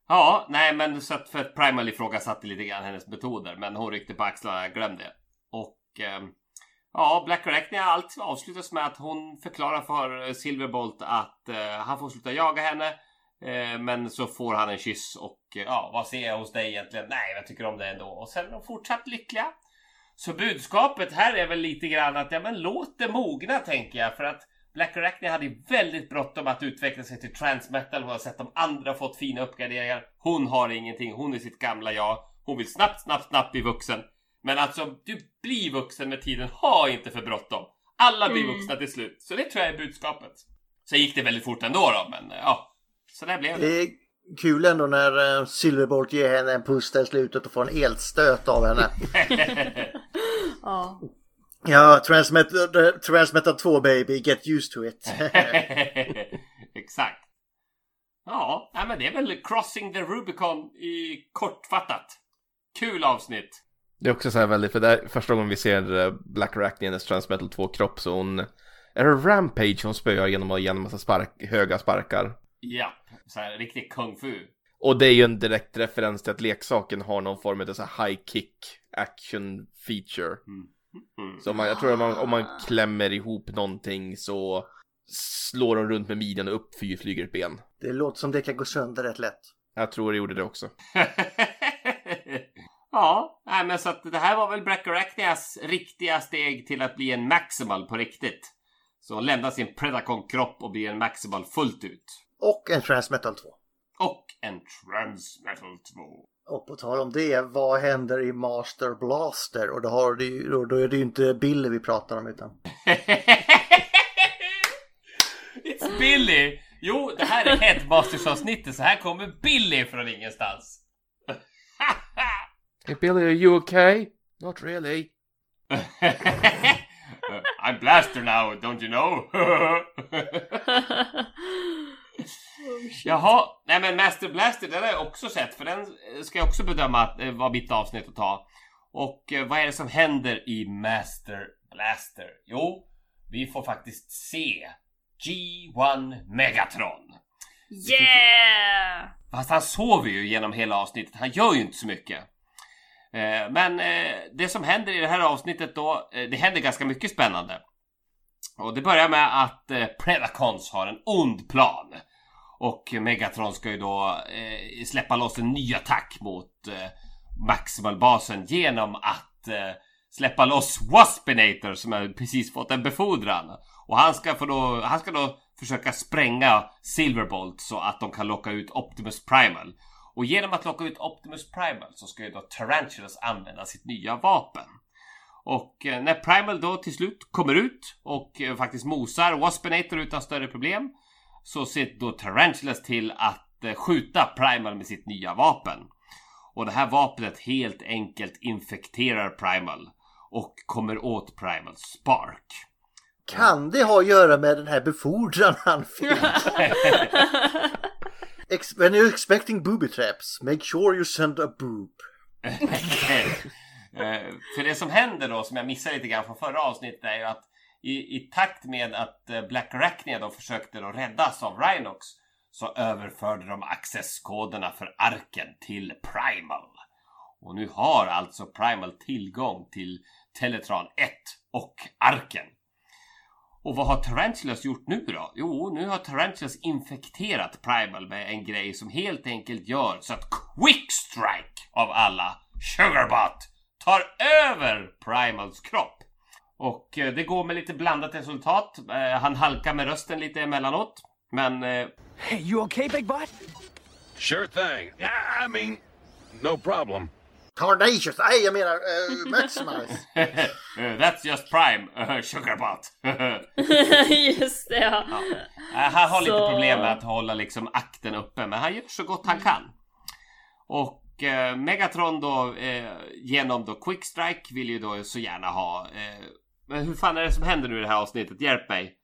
Ja, nej men så att för att Primal ifrågasatte lite grann hennes metoder men hon ryckte på axlarna och glömde. Och ehm, ja, Black Arachnia allt avslutas med att hon förklarar för Silverbolt att eh, han får sluta jaga henne. Eh, men så får han en kyss och eh, ja, vad ser jag hos dig egentligen? Nej, jag tycker om det ändå. Och sen är de fortsatt lyckliga. Så budskapet här är väl lite grann att ja, men låt det mogna tänker jag för att Black Arachnia hade väldigt bråttom att utveckla sig till transmetal. Hon har sett de andra fått fina uppgraderingar. Hon har ingenting. Hon är sitt gamla jag. Hon vill snabbt, snabbt, snabbt bli vuxen. Men alltså, du blir vuxen med tiden. Ha inte för bråttom. Alla blir Mm. vuxna till slut. Så det tror jag är budskapet. Sen gick det väldigt fort ändå då, men eh, ja. Så där blev det. Det är kul ändå när eh, Silverbolt ger henne en puss där i slutet och får en elstöt av henne. *laughs* ja. Ja, Transmetal, Transmetal 2 baby, get used to it. *laughs* Exakt. Ja, men det är väl Crossing the Rubicon i kortfattat. Kul avsnitt. Det är också så här väldigt, för det är första gången vi ser eh, Black Arachne i hennes Transmetal 2-kropp så hon... Är det Rampage hon spöar genom att ge en massa spark, höga sparkar? Ja, så här riktig kung fu. Och det är ju en direkt referens till att leksaken har någon form av så här high kick action feature. Mm. Så man, jag tror att man, om man klämmer ihop någonting så slår de runt med midjan och upp flyger ett ben. Det låter som det kan gå sönder rätt lätt. Jag tror det gjorde det också. *laughs* ja, nej, men så att det här var väl Brachyarachnias riktiga steg till att bli en Maximal på riktigt. Så hon lämnar sin Predacon-kropp och blir en Maximal fullt ut. Och en Transmetal 2. Och en Transmetal 2. Och på tal om det, vad händer i Master Blaster? Och då, har ju- då, då är det ju inte Billy vi pratar om utan... *laughs* It's Billy! Jo, det här är Headmasters-avsnittet så här kommer Billy från ingenstans. Hey Billy, are you okay? Not really. *laughs* I'm Blaster now, don't you know? *laughs* Jaha, nej men Master Blaster den har jag också sett för den ska jag också bedöma att eh, var mitt avsnitt att ta. Och eh, vad är det som händer i Master Blaster? Jo, vi får faktiskt se G1 Megatron. Yeah! Fast han sover ju genom hela avsnittet. Han gör ju inte så mycket. Eh, men eh, det som händer i det här avsnittet då, eh, det händer ganska mycket spännande. Och det börjar med att Predacons har en ond plan. Och Megatron ska ju då släppa loss en ny attack mot Maximalbasen genom att släppa loss Waspinator som har precis fått en befordran. Och han ska, få då, han ska då försöka spränga Silverbolt så att de kan locka ut Optimus Primal. Och genom att locka ut Optimus Primal så ska ju då Tarantulas använda sitt nya vapen. Och eh, när Primal då till slut kommer ut och eh, faktiskt mosar Waspinator utan större problem så ser då Tarantulas till att eh, skjuta Primal med sitt nya vapen. Och det här vapnet helt enkelt infekterar Primal och kommer åt Primal Spark. Kan det ha att göra med den här befordran han fick? *laughs* *laughs* Ex- when you're expecting booby traps, make sure you send a boob. Eh, för det som händer då, som jag missade lite grann från förra avsnittet, är ju att i, i takt med att eh, Black Arachnia då försökte då räddas av Rhinox så överförde de accesskoderna för arken till Primal. Och nu har alltså Primal tillgång till Teletran 1 och arken. Och vad har Tarantulas gjort nu då? Jo, nu har Tarantulas infekterat Primal med en grej som helt enkelt gör så att Quickstrike av alla Sugarbot tar över Primals kropp. Och eh, det går med lite blandat resultat. Eh, han halkar med rösten lite emellanåt. Men eh, Hey, you okay, Big Butt? Sure thing. I mean, no problem. Carnacious, nej jag menar uh, Maximize. *laughs* eh, That's just Prime, uh, Sugarbot. *laughs* Just det ja. Eh, Han har lite Så- problem med att hålla liksom akten uppe, men han gör så gott han kan. Och eh, Megatron då, eh, genom då Quickstrike, vill ju då så gärna ha... Eh, men hur fan är det som händer nu i det här avsnittet? Hjälp mig!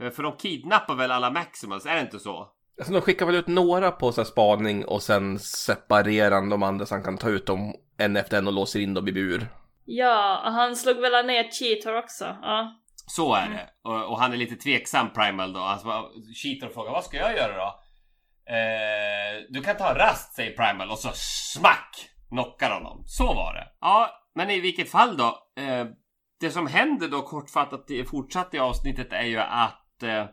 Eh, För de kidnappar väl alla Maximals, är det inte så? Alltså de skickar väl ut några på så här spaning och sen separerar de andra så han kan ta ut dem en efter en och låser in dem i bur. Ja, han slog väl ner Cheetor också. Ja. Så är det. Och, och han är lite tveksam Primal då. Alltså, Cheater frågar vad ska jag göra då? Eh, du kan ta en rast säger Primal och så smack! Knockar honom. Så var det. Ja, men i vilket fall då. Eh, det som händer då kortfattat i- fortsatt i avsnittet är ju att eh,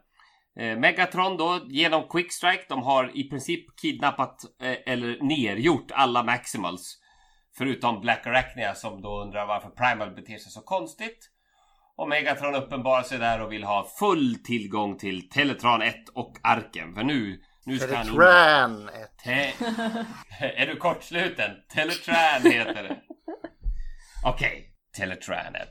Megatron då genom Quickstrike de har i princip kidnappat eh, eller nergjort alla Maximals. Förutom Black Arachnia som då undrar varför Primal beter sig så konstigt. Och Megatron uppenbarar sig där och vill ha full tillgång till Teletran 1 och Arken. För nu, nu ska. Teletran 1. Te... *laughs* är du kortsluten? Teletran heter det. Okej, Teletran 1.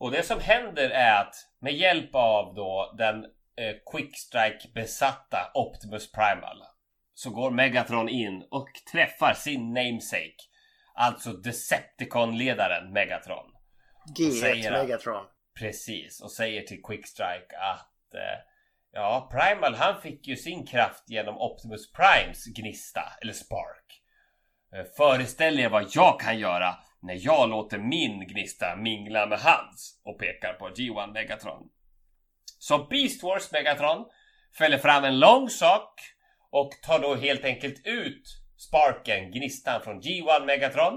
Och det som händer är att med hjälp av då den eh, Quickstrike besatta Optimus Primal så går Megatron in och träffar sin namesake. Alltså Decepticon-ledaren Megatron. G1 säger han. Megatron. Precis, och säger till Quickstrike att eh, ja, Primal han fick ju sin kraft genom Optimus Primes gnista, eller spark. Eh, föreställ er vad jag kan göra när jag låter min gnista mingla med hans och pekar på G1 Megatron. Så Beast Wars Megatron fäller fram en lång sak och tar då helt enkelt ut sparken, gnistan från G1 Megatron.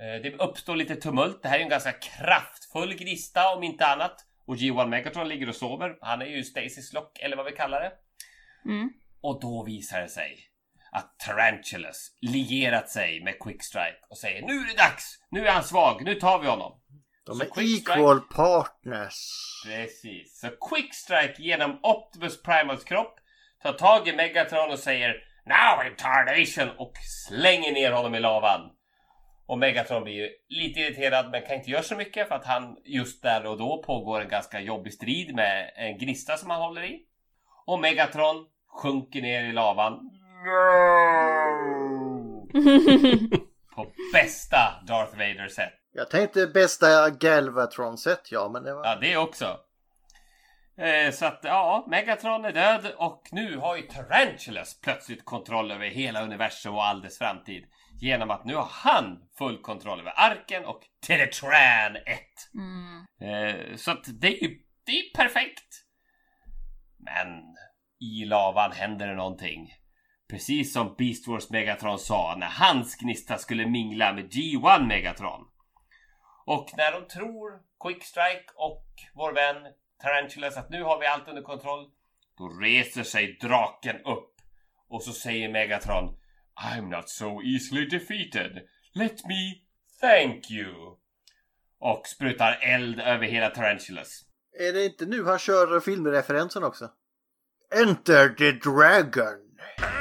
Eh, Det uppstår lite tumult. Det här är en ganska kraftfull gnista om inte annat. Och G1 Megatron ligger och sover. Han är ju Stacys lock eller vad vi kallar det. Mm. Och då visar det sig att Tarantulas lierat sig med Quickstrike och säger nu är det dags! Nu är han svag, nu tar vi honom. De Så är equal partners. Precis. Så Quickstrike genom Optimus Primals kropp tar tag i Megatron och säger Now in tarnation och slänger ner honom i lavan. Och Megatron blir ju lite irriterad men kan inte göra så mycket för att han just där och då pågår en ganska jobbig strid med en gnista som han håller i. Och Megatron sjunker ner i lavan. *laughs* På bästa Darth Vader-sätt. Jag tänkte bästa Galvatron-sätt ja, men det var... Ja, det också. Eh, så att ja, Megatron är död och nu har ju Tarantulas plötsligt kontroll över hela universum och all dess framtid. Genom att nu har han full kontroll över arken och Teletran 1. Mm. Eh, så att det är ju det är perfekt. Men i lavan händer det någonting. Precis som Beast Wars Megatron sa när hans gnista skulle mingla med G1 Megatron. Och när de tror Quickstrike och vår vän Tarantulas att nu har vi allt under kontroll. Då reser sig draken upp. Och så säger Megatron I'm not so easily defeated. Let me thank you. Och sprutar eld över hela Tarantulas. Är det inte nu han kör filmreferensen också? Enter the Dragon!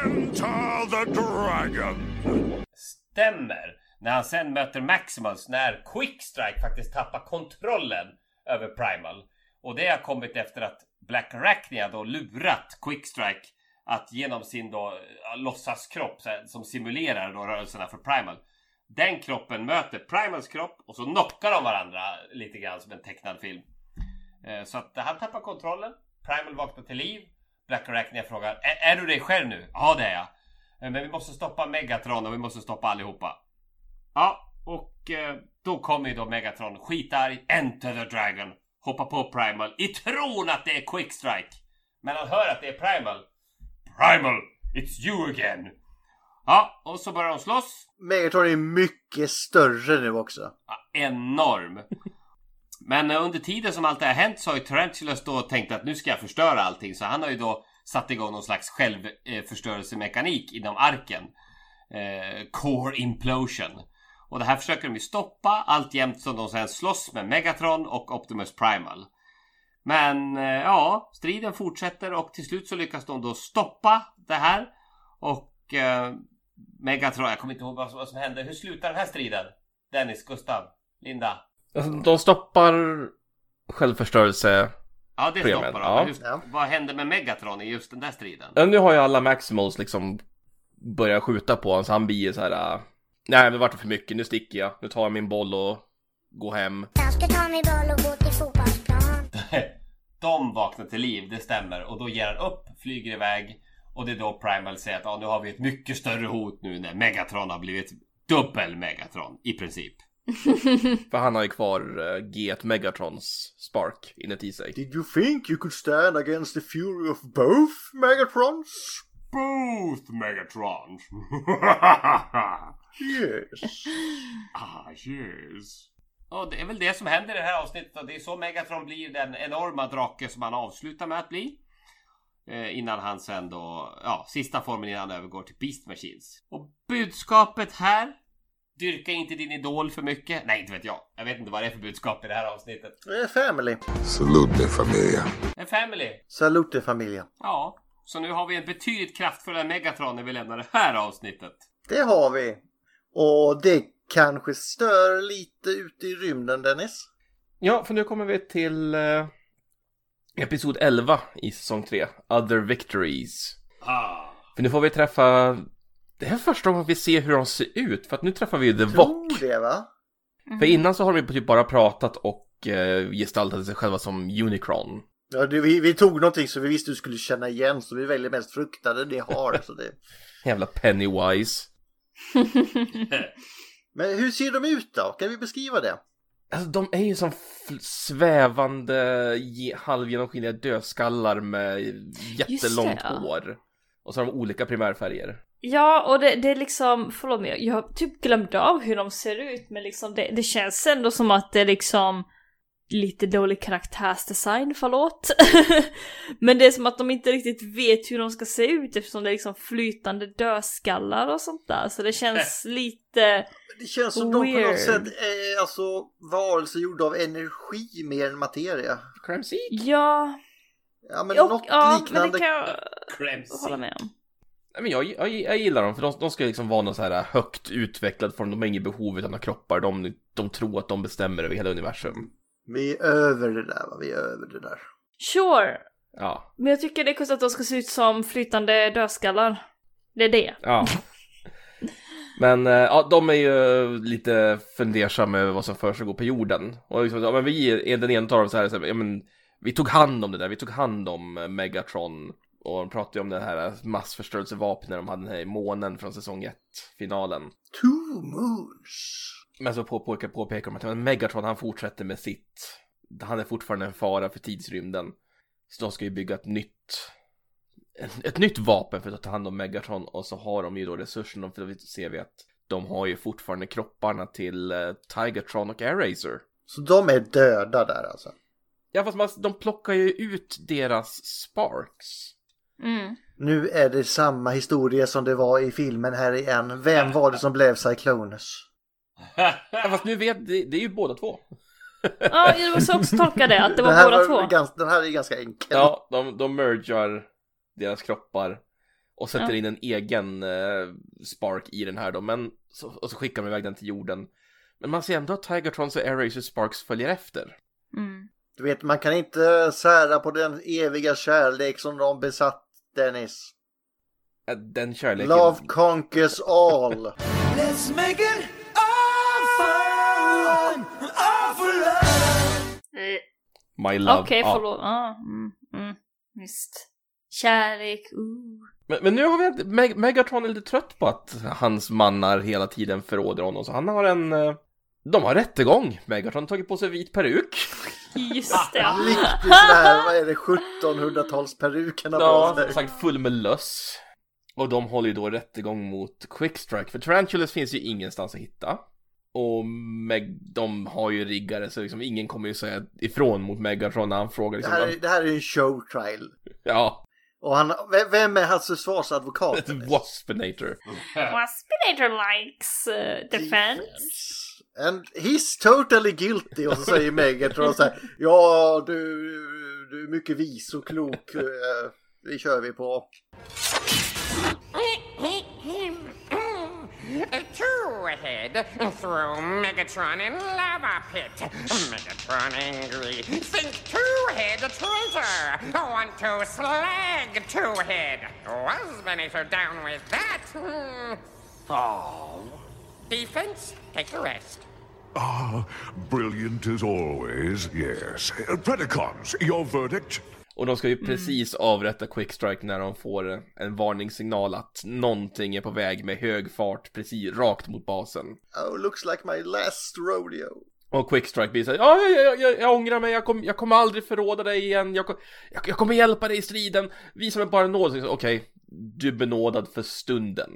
Enter the dragon! Stämmer. När han sen möter Maximus när Quickstrike faktiskt tappar kontrollen över Primal. Och det har kommit efter att Black Arachnia då lurat Quickstrike att genom sin då låtsaskropp som simulerar då rörelserna för Primal. Den kroppen möter Primals kropp och så knockar de varandra lite grann som en tecknad film. Eh, så att han tappar kontrollen. Primal vaknar till liv. Black Arachnia frågar "Är- du dig själv nu? Ja det är jag. Eh, men vi måste stoppa Megatron och vi måste stoppa allihopa. Ja, och eh, då kommer ju då Megatron skitarg, Enter the Dragon, hoppa på Primal i tron att det är Quickstrike. Men han hör att det är Primal. Primal, it's you again. Ja, och så börjar de slåss. Megatron är mycket större nu också. Ja, enorm. Men eh, under tiden som allt det här hänt så har ju Tarantulas då tänkt att nu ska jag förstöra allting. Så han har ju då satt igång någon slags självförstörelsemekanik inom arken. Eh, core implosion. Och det här försöker de ju stoppa alltjämt som de sen slåss med Megatron och Optimus Primal. Men eh, ja, striden fortsätter och till slut så lyckas de då stoppa det här. Och eh, Megatron, jag kommer inte ihåg vad som, vad som hände. Hur slutar den här striden? Dennis, Gustav, Linda? Alltså, de stoppar självförstörelse. Ja, det stoppar de. ja. Vad hände med Megatron i just den där striden? Ja, nu har ju alla Maximals liksom börjat skjuta på honom så han blir så här. Nej, det vart för mycket. Nu sticker jag. Nu tar jag min boll och går hem. Jag ska ta min boll och gå till fotbollsplan. De vaknar till liv, det stämmer. Och då ger han upp, flyger iväg. Och det är då Primal säger att ja, nu har vi ett mycket större hot nu när Megatron har blivit dubbel Megatron i princip. *laughs* För han har ju kvar äh, G1 Megatrons spark inuti sig. Did you think you could stand against the fury of both Megatrons? Both Megatrons! *laughs* Yes. *laughs* ah, yes. Och det är väl det som händer i det här avsnittet. Och det är så Megatron blir den enorma drake som han avslutar med att bli. Eh, innan han sen då, ja, sista formen innan han övergår till Beast Machines. Och budskapet här. Dyrka inte din idol för mycket. Nej, inte vet jag. Jag vet inte vad det är för budskap i det här avsnittet. Det är family. Salute familia. En family. Salute familja. Ja, så nu har vi en betydligt kraftfullare Megatron när vi lämnar det här avsnittet. Det har vi. Och det kanske stör lite ute i rymden Dennis. Ja, för nu kommer vi till äh, episod 11 i säsong 3. Other Victories. Ah. För nu får vi träffa... Det här är första gången vi ser hur de ser ut. För att nu träffar vi ju The Vock. det va? För innan så har de typ bara pratat och eh, gestaltat sig själva som Unicron. Ja, det, vi, vi tog någonting så vi visste du skulle känna igen så vi väljer mest fruktade det har. Så det... *laughs* Jävla Pennywise. *laughs* Men hur ser de ut då? Kan vi beskriva det? Alltså de är ju som svävande ge- halvgenomskinliga dödskallar med jättelångt det, ja. hår. Och så har de olika primärfärger. Ja, och det, det är liksom, förlåt mig, jag har typ glömt av hur de ser ut, men liksom det, det känns ändå som att det är liksom lite dålig karaktärsdesign, förlåt. *laughs* men det är som att de inte riktigt vet hur de ska se ut eftersom det är liksom flytande dödskallar och sånt där, så det känns *laughs* lite... Det känns som de på Weird. något sätt är alltså varelser gjorda av energi mer än materia. Cramsy? Ja, Ja men och, något ja men liknande. det kan jag Cramsy. hålla med om. Nej, men jag, jag, jag gillar dem för de, de ska liksom vara någon så här högt utvecklad form. De har inget behov av några kroppar. De, de tror att de bestämmer över hela universum. Vi är över det där va, vi är över det där. Sure, Ja, men jag tycker det är konstigt att de ska se ut som flytande dödskallar. Det är det. ja. Men eh, ja, de är ju lite fundersamma över vad som försiggår på jorden. Och liksom, ja, men vi är den ena av dem så här, så här ja, men vi tog hand om det där, vi tog hand om eh, Megatron. Och de pratade ju om det här massförstörelsevapnet de hade den här i månen från säsong 1, finalen. Two moons. Men så påpekar, påpekar de att Megatron han fortsätter med sitt. Han är fortfarande en fara för tidsrymden. Så de ska ju bygga ett nytt ett, ett nytt vapen för att ta hand om Megatron och så har de ju då resurserna för då ser vi att de har ju fortfarande kropparna till uh, Tigertron och Airracer. Så de är döda där alltså. Ja fast man, de plockar ju ut deras sparks. Mm. Nu är det samma historia som det var i filmen här igen. Vem var det som blev Cyclonus? Fast nu vet, det, det är ju båda två. Ja, jag måste också tolka det, att det var Den båda var två. Ganska, den här är ganska enkel. Ja, de, de mergar deras kroppar och sätter Ja. in en egen eh, spark i den här då, men så, och så skickar de iväg den till jorden. Men man ser ändå att Tigertrons och Airracer Sparks följer efter. Mm. Du vet, man kan inte sära på den eviga kärlek som de besatt, Dennis. Den kärleken... Love conquers all. Let's make it My love. Okej, ja. förlåt. Ja, mm, mm, visst. Kärlek, ooh. Men, men nu har vi Meg Megatron är lite trött på att hans mannar hela tiden förråder honom, så han har en... eh, De har rättegång. Megatron har tagit på sig vit peruk. Just det, ja. Riktigt här, vad är det, 1700-talsperuken har Ja, som sagt full med löss. Och de håller ju då rättegång mot Quickstrike, för Tarantulas finns ju ingenstans att hitta. Och Meg, de har ju riggare så liksom ingen kommer ju säga ifrån mot Megatron när han frågar Det liksom. här, är- det här är en show trial. Ja, Och han, ve- vem är hans försvarsadvokat? ett *laughs* waspinator. Waspinator likes uh, defense. And he's totally guilty. Och så säger Megatron så här. *laughs* Ja, du, du är mycket vis och klok. eh, Det kör vi på. Two ahead, throw Megatron in lava pit. Megatron angry. Think two head a traitor. Want to slag two head. Was Venator down with that? Oh. Defense, take the rest. Ah, brilliant as always, yes. Predacons, your verdict? Och de ska ju precis avrätta Quickstrike när de får en varningssignal att någonting är på väg med hög fart precis rakt mot basen. Oh, looks like my last rodeo. Och Quickstrike blir såhär, ja, jag, jag, jag, jag ångrar mig, jag, kom, jag kommer aldrig förråda dig igen, jag, kom, jag, jag kommer hjälpa dig i striden, visa mig bara nåd. Så, Okej, du är benådad för stunden.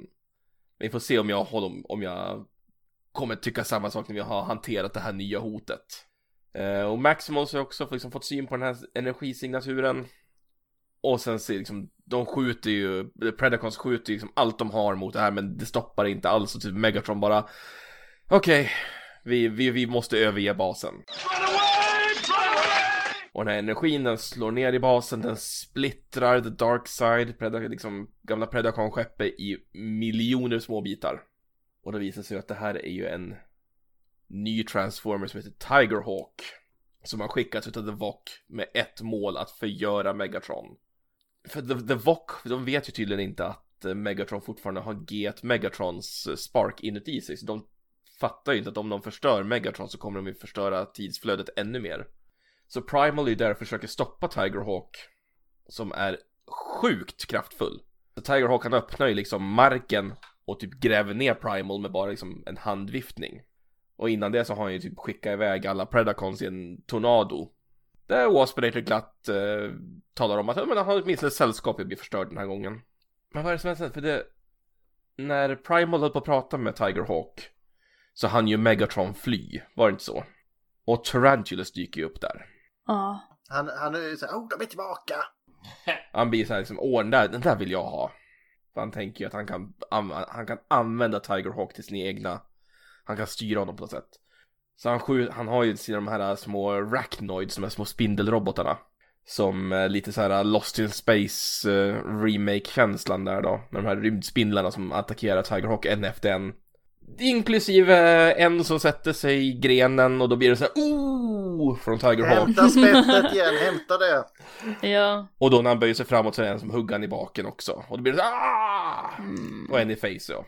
Vi får se om jag, håller, om jag kommer tycka samma sak när vi har hanterat det här nya hotet. Eh, och Maximals har också liksom fått syn på den här energisignaturen. Och sen ser liksom, de skjuter ju, Predacons skjuter ju liksom allt de har mot det här men det stoppar inte alls och typ Megatron bara Okej, vi, vi, vi måste överge basen. Och den här energin den slår ner i basen, den splittrar the dark side, Preda, liksom gamla Predacon-skeppet i miljoner små bitar. Och det visar sig att det här är ju en ny transformer som heter Tigerhawk. Som har skickats utav The Vok med ett mål att förgöra Megatron. För The, The Vok, de vet ju tydligen inte att eh, Megatron fortfarande har G1 Megatrons eh, spark inuti sig. Så de fattar ju inte att om de förstör Megatron så kommer de ju förstöra tidsflödet ännu mer. Så Primal är ju där och försöker stoppa Tigerhawk, som är sjukt kraftfull. Så Tigerhawk han öppnar ju liksom marken och typ gräver ner Primal med bara liksom en handviftning. Och innan det så har han ju typ skickat iväg alla Predacons i en tornado. Där Waspinator glatt eh, talar om att "Ja, men han har åtminstone sällskapet blir förstörd den här gången. Men vad är det som händer? För det... När Primal höll på att prata med Tigerhawk så han ju Megatron fly, var det inte så? Och Tarantulas dyker ju upp där. Ja. Han, han är ju såhär, oh de är tillbaka. *laughs* Han blir så här liksom, åh den där, den där vill jag ha. För han tänker ju att han kan, han kan använda Tigerhawk till sina egna, han kan styra honom på något sätt. Så han, skjut, han har ju sina de här små Arachnoids, de här små spindelrobotarna. Som eh, lite så här Lost in Space remake-känslan där då. Med de här rymdspindlarna som attackerar Tigerhawk en efter en. Inklusive en som sätter sig i grenen och då blir det så här oh! Från Tigerhawk. Hämta spettet igen, hämta det. *laughs* Ja. Och då när han böjer sig framåt så är det en som hugger han i baken också. Och då blir det så ah! Och en i face ja.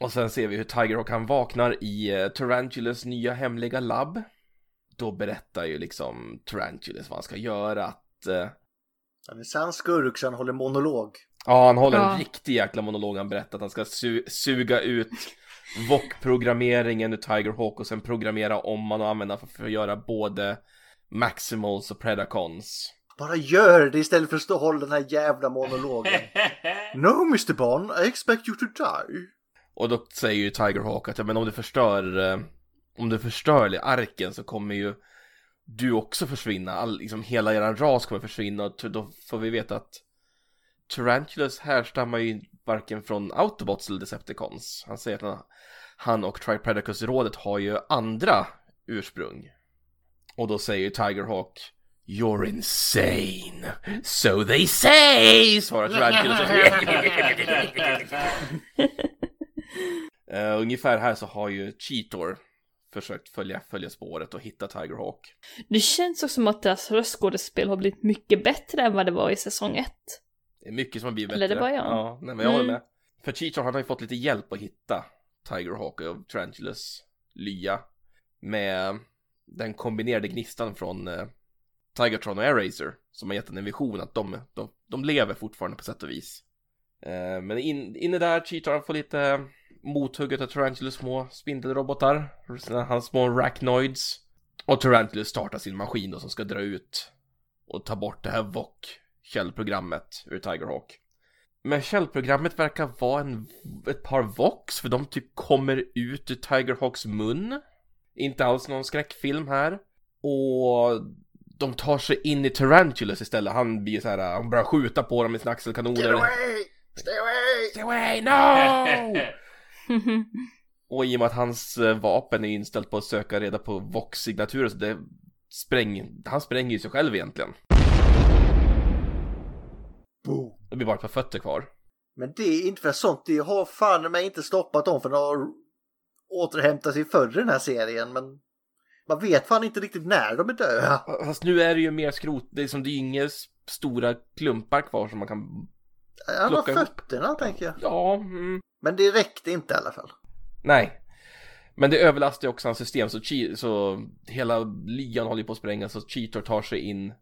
Och sen ser vi hur Tigerhawk han vaknar i uh, Tarantulas nya hemliga labb. Då berättar ju liksom Tarantulas vad han ska göra. Att, eh, Han är sann skurk så han håller monolog. ja, han håller Ja. en riktig jäkla monolog. Han berättar att han ska su- suga ut VOC-programmeringen ur Tigerhawk och sen programmera om man och använda för, för att göra både Maximals och Predacons. Bara gör det istället för att stå och hålla den här jävla monologen. *laughs* No Mr Bond, I expect you to die. Och då säger ju Tigerhawk att ja, men om du förstör eh, Om du förstör arken så kommer ju Du också försvinna, All, liksom hela eran ras kommer försvinna och då får vi veta att Tarantulas härstammar ju varken från Autobots eller Decepticons. Han säger att han, och Tripredacus-rådet har ju andra ursprung. Och då säger Tigerhawk You're insane, so they say! Svarar Tarantulas *laughs* *laughs* Eh, ungefär här så har ju Cheetor försökt följa, följa spåret och hitta Tigerhawk. Det känns också som att deras röstskådespel har blivit mycket bättre än vad det var i säsong ett. Det är mycket som har blivit bättre. Eller det var jag. Ja, nej, men jag håller Mm. med. För Cheetor han har ju fått lite hjälp att hitta Tigerhawk och Tarantulas lya med den kombinerade gnistan från eh, Tigertron och Airacer som har gett en en vision att de, de, de lever fortfarande på sätt och vis. Eh, men in, inne där, Cheetor han får lite mothugget av Tarantulas små spindelrobotar, hans små arachnoids. Och Tarantulas startar sin maskin då som ska dra ut och ta bort det här VOC källprogrammet ur Tigerhawk. Men källprogrammet verkar vara en, ett par VOX för de typ kommer ut ur Tigerhawks mun. Inte alls någon skräckfilm här. Och de tar sig in i Tarantulas istället. Han blir så här, han börjar skjuta på dem med sina axelkanoner. Get away! Stay away! Stay away, no! *laughs* Och i och med att hans eh, vapen är inställt på att söka reda på Vox-signaturer så det spräng, han spränger ju sig själv egentligen. Boom. Det blir bara ett par fötter kvar. Men det är inte för sånt, det har fan mig inte stoppat dem från att återhämta sig förr i den här serien. Men man vet fan inte riktigt när de är döda. Fast nu är det ju mer skrot, det är som det är inga s- stora klumpar kvar som man kan... Han har Plocka ihop. fötterna tänker jag. Ja, mm, Men det räckte inte i alla fall. nej. Men det överlastar ju också hans system så, så hela lyan håller på att sprängas så Cheetor tar sig in,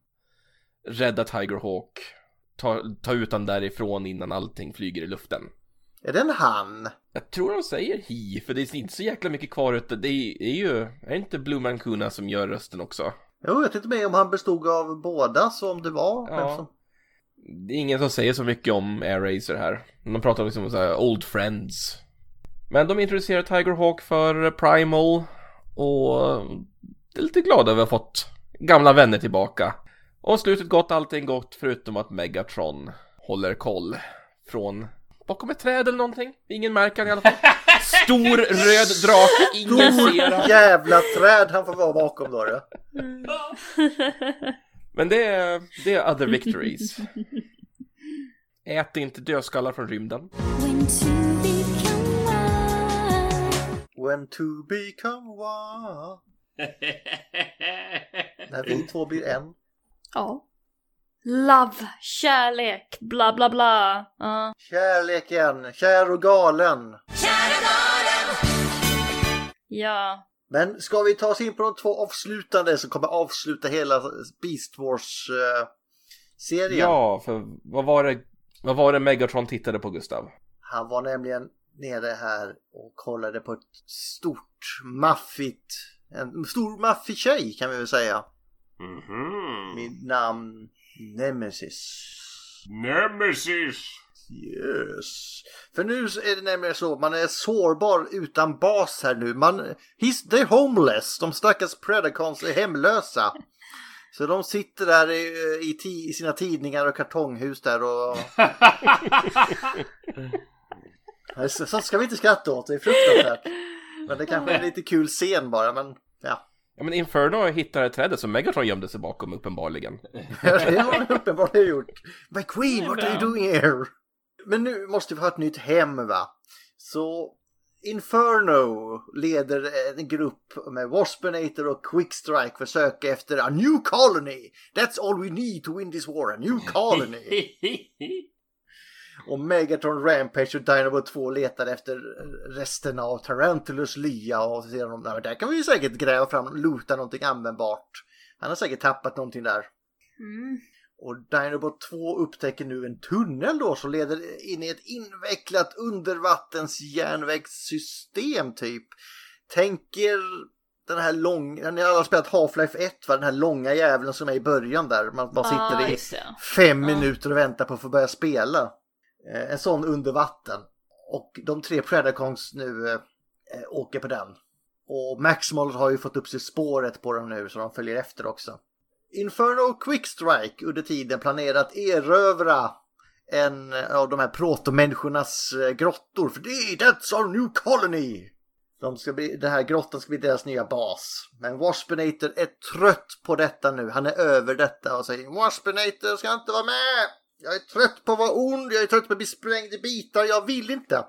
räddar Tigerhawk, tar, tar ut han därifrån innan allting flyger i luften. Är det en han? Jag tror de säger hi, för det är inte så jäkla mycket kvar utan det är, är ju, är det inte Blue Mancuna som gör rösten också? Jo, jag inte med om han bestod av båda, så om det var Ja. vem som... Det är ingen som säger så mycket om Air Racer här. De pratar liksom om så här old friends. Men de introducerar Tigerhawk för Primal och är lite glada över att ha fått gamla vänner tillbaka. Och slutet gott, allting gott förutom att Megatron håller koll från bakom ett träd eller någonting. Ingen märker han i alla fall. Stor röd drake, *laughs* ingen ser han. Jävla träd han får vara bakom då. då. *laughs* Men det är, det är other victories. *laughs* Ät inte dödskallar från rymden. When to become one. *laughs* När vi två blir en. ja. Love, kärlek, bla bla bla. Ja. Kärleken, kär och galen. Ja. Men ska vi ta oss in på de två avslutande som kommer avsluta hela Beast Wars-serien? Ja, för vad var det, vad var det Megatron tittade på Gustav? Han var nämligen nere här och kollade på ett stort maffigt, en stor maffig tjej kan vi väl säga. Mhm. Mitt namn Nemesis. Nemesis! Yes. För nu är det nämligen så, man är sårbar utan bas här nu. Man, he's, they're homeless. De stackars Predacons är hemlösa. Så de sitter där i, i, i sina tidningar och kartonghus där och... Så, ska vi inte skratta åt, det är fruktansvärt. Men det kanske är en lite kul scen bara, men ja. Ja men Inferno hittar trädet som Megatron gömde sig bakom uppenbarligen. *laughs* det har han uppenbarligen gjort. My queen, what are you doing here? Men nu måste vi ha ett nytt hem va? Så Inferno leder en grupp med Waspinator och Quickstrike för söka efter a new colony. That's all we need to win this war, a new colony. *laughs* Och Megatron Rampage och Dinobot 2 letar efter resterna av Tarantulas lya och ser de, "Nej, men där kan vi ju säkert gräva fram, loota någonting användbart. Han har säkert tappat någonting där. Mm. Och Dinobot 2 upptäcker nu en tunnel då som leder in i ett invecklat undervattens järnvägssystem typ. Tänker den här långa, ni har alla spelat Half-Life 1 va? Den här långa jäveln som är i början där. Man, man sitter Ah, i fem minuter och väntar på att få börja spela. Eh, en sån under vatten. Och de tre Predacons nu eh, eh, åker på den. Och Maximal har ju fått upp sig spåret på dem nu så de följer efter också. Inferno och Quickstrike under tiden planerar att erövra en av de här protomänniskornas eh, grottor. För det är that's our new colony! De ska bli, den här grottan ska bli deras nya bas. Men Waspinator är trött på detta nu. Han är över detta och säger Waspinator ska inte vara med! Jag är trött på att vara ond, jag är trött på att bli sprängd i bitar, jag vill inte!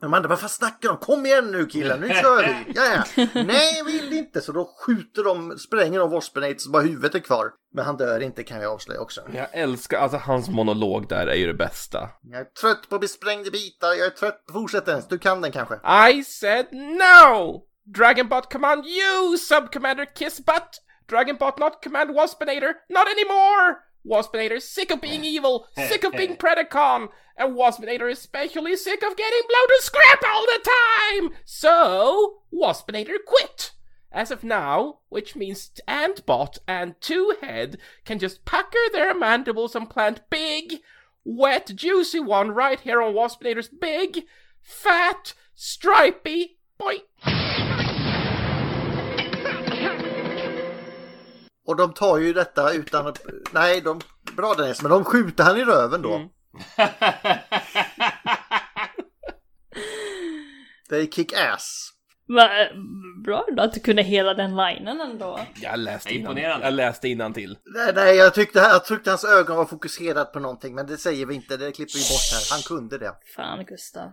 De andra, vad fan snackar de? Kom igen nu killar, nu kör vi! *laughs* Ja, ja. Nej, vill inte! Så då skjuter de, spränger de Waspinator så bara huvudet är kvar. Men han dör inte kan jag avslöja också. Jag älskar, alltså hans monolog där är ju det bästa. Jag är trött på att bli sprängd i bitar, jag är trött. Fortsätt ens, du kan den kanske. I said no! Dragonbot command you, Subcommander Kissbutt! Dragonbot not command Waspinator, not anymore! Waspinator sick of being *laughs* evil, sick of being Predacon, and Waspinator is especially sick of getting blown to scrap all the time! So, Waspinator quit! As of now, which means Antbot and Two Head can just pucker their mandibles and plant big, wet, juicy one right here on Waspinator's big, fat, stripy boy. Och de tar ju detta utan att... Nej, de... Bra Dennis, men de skjuter han i röven då. *laughs* They kick ass. Va, bra ändå att du kunde hela den linen ändå. Jag läste innan, jag läste innan till. Nej, nej jag, tyckte, jag tyckte hans ögon var fokuserat på någonting, men det säger vi inte, det klipper vi bort här. Han kunde det. Fan Gustav.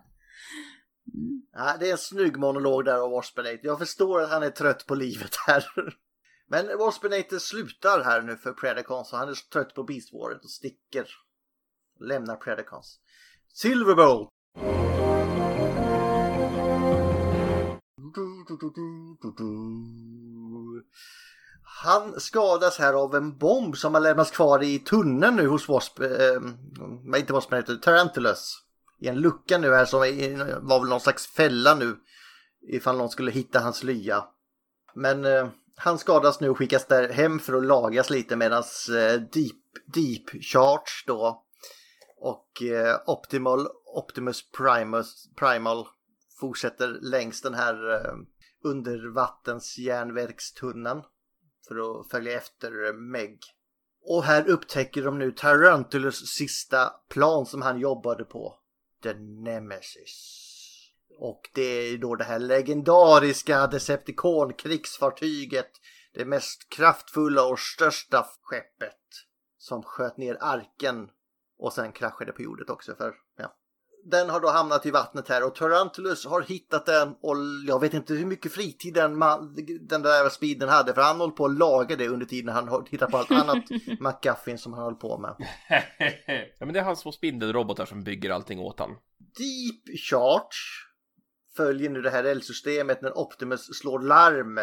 Ja, det är en snygg monolog där av Waspinator. Jag förstår att han är trött på livet här. *laughs* Men Waspinator slutar här nu för Predacons och han är så trött på Beast Waret och sticker. Lämnar Predacons. Silverbolt! Han skadas här av en bomb som har lämnats kvar i tunneln nu hos Wasp... Eh, inte Waspinator, Tarantulas. I en lucka nu här som var väl någon slags fälla nu. Ifall någon skulle hitta hans lya. Men eh, han skadas nu och skickas där hem för att lagas lite medan eh, Deep, Deep Charge då och eh, Optimal, Optimus Primus, Primal fortsätter längs den här eh, undervattensjärnverkstunneln för att följa efter Meg. Och här upptäcker de nu Tarantulus sista plan som han jobbade på. The Nemesis. Och det är då det här legendariska Decepticon-krigsfartyget. Det mest kraftfulla och största skeppet. Som sköt ner arken och sen kraschade på jordet också för, ja. Den har då hamnat i vattnet här och Tarantulus har hittat den och jag vet inte hur mycket fritid den, ma- den där speeden hade för han håller på att laga det under tiden han har tittat på allt annat *laughs* McGuffin som han håller på med. *laughs* Ja men det är hans små spindelrobotar som bygger allting åt han. Deep Charge följer nu det här eldsystemet när Optimus slår larm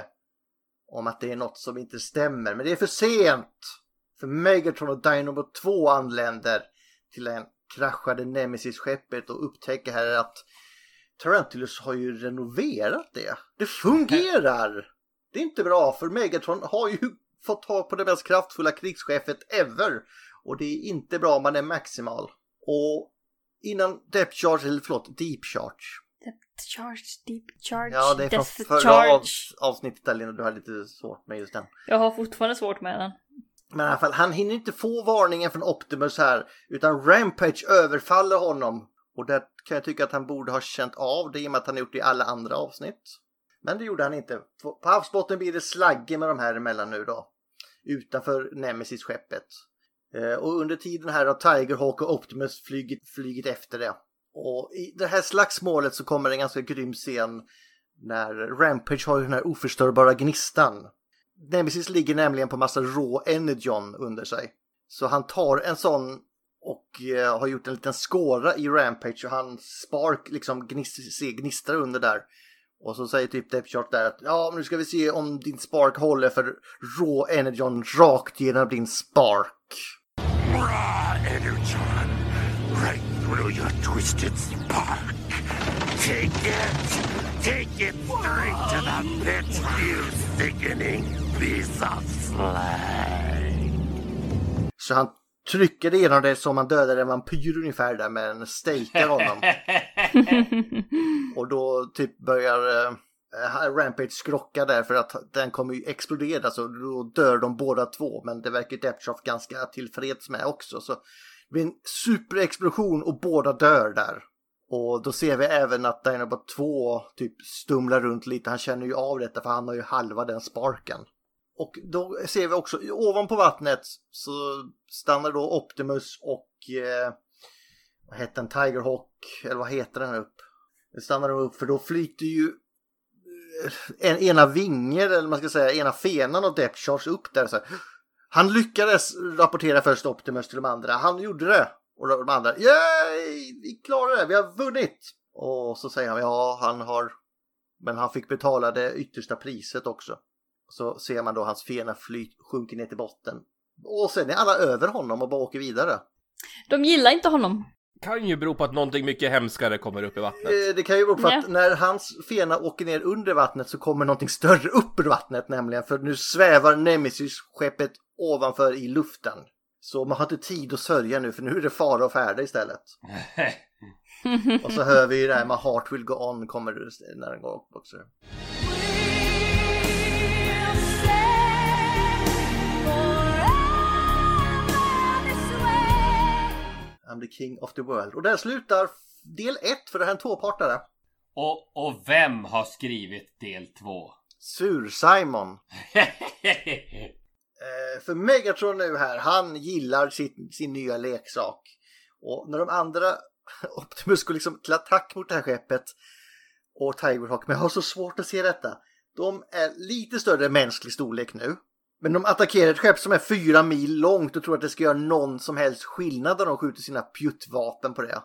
om att det är något som inte stämmer. Men det är för sent! För Megatron och Dinobot 2 anländer till det kraschade Nemesis-skeppet och upptäcker här att Tarantulus har ju renoverat det. Det fungerar! Det är inte bra för Megatron har ju *laughs* fått tag på det mest kraftfulla krigschefet ever. Och det är inte bra om man är maximal. Och innan Depth Charge, eller förlåt, Deep Charge. Depth charge, deep charge, Ja, det är från förra charge. av, avsnittet där Lina, du hade lite svårt med just den. Jag har fortfarande svårt med den. Men i alla fall, han hinner inte få varningen från Optimus här, utan Rampage överfaller honom. Och det kan jag tycka att han borde ha känt av det i och med att han gjort det i alla andra avsnitt. Men det gjorde han inte. På på havsbotten blir det slagge med de här emellan nu då. Utanför Nemesis-skeppet. Eh, Och under tiden här har Tigerhawk och Optimus flygit, flygit efter det. Och i det här slagsmålet så kommer en ganska grym scen när Rampage har den här oförstörbara gnistan. Nemesis ligger nämligen på massa rå energon under sig. Så han tar en sån och eh, har gjort en liten skåra i Rampage och han spark liksom gnist, ser gnistrar under där. Och så säger typ Depth Chart där att ja, nu ska vi se om din spark håller för rå energon rakt genom din spark. Raw energon, through your twisted spark. Take it, take it straight to the pit, you sickening piece of slag. Så han trycker igenom det som man dödade en vampyr ungefär där med en stakar honom. *laughs* Och då typ börjar eh, Rampage skrocka där för att den kommer ju explodera så då dör de båda två. Men det verkar Depchoff ganska tillfreds med också. Så det blir en superexplosion och båda dör där. Och då ser vi även att Dinobot 2 typ stumlar runt lite. Han känner ju av detta för han har ju halva den sparken. Och då ser vi också ovanpå vattnet så stannar då Optimus och eh, vad heter den? Tigerhawk eller vad heter den upp? Det stannar de upp för då flyter ju eh, en, ena vinger eller man ska säga ena fenan av Depth Charge upp där så här. Han lyckades rapportera först Optimus till de andra. Han gjorde det. Och de andra, yay! Vi klarade det, vi har vunnit! Och så säger han, ja han har, men han fick betala det yttersta priset också. Så ser man då hans fena flyt sjunker ner till botten. Och sen är alla över honom och bara åker vidare. De gillar inte honom. Kan ju bero på att någonting mycket hemskare kommer upp i vattnet. Eh, Det kan ju bero på att när hans fena åker ner under vattnet så kommer någonting större upp ur vattnet nämligen. För nu svävar Nemesis-skeppet ovanför i luften. Så man har inte tid att sörja nu för nu är det fara och färde istället. *laughs* Och så hör vi ju det här med Heart will go on kommer när den går upp också. I'm the king of the world. Och där slutar del 1 för det här är en tvåpartare. Och, och vem har skrivit del två? Sur-Simon. *laughs* Eh, för Megatron nu här, han gillar sin, sin nya leksak. Och när de andra *laughs* Optimus går liksom till attack mot det här skeppet och Tigerhawk, men jag har så svårt att se detta. De är lite större än mänsklig storlek nu. Men de attackerar ett skepp som är fyra mil långt och tror att det ska göra någon som helst skillnad när de skjuter sina pjuttvapen på det.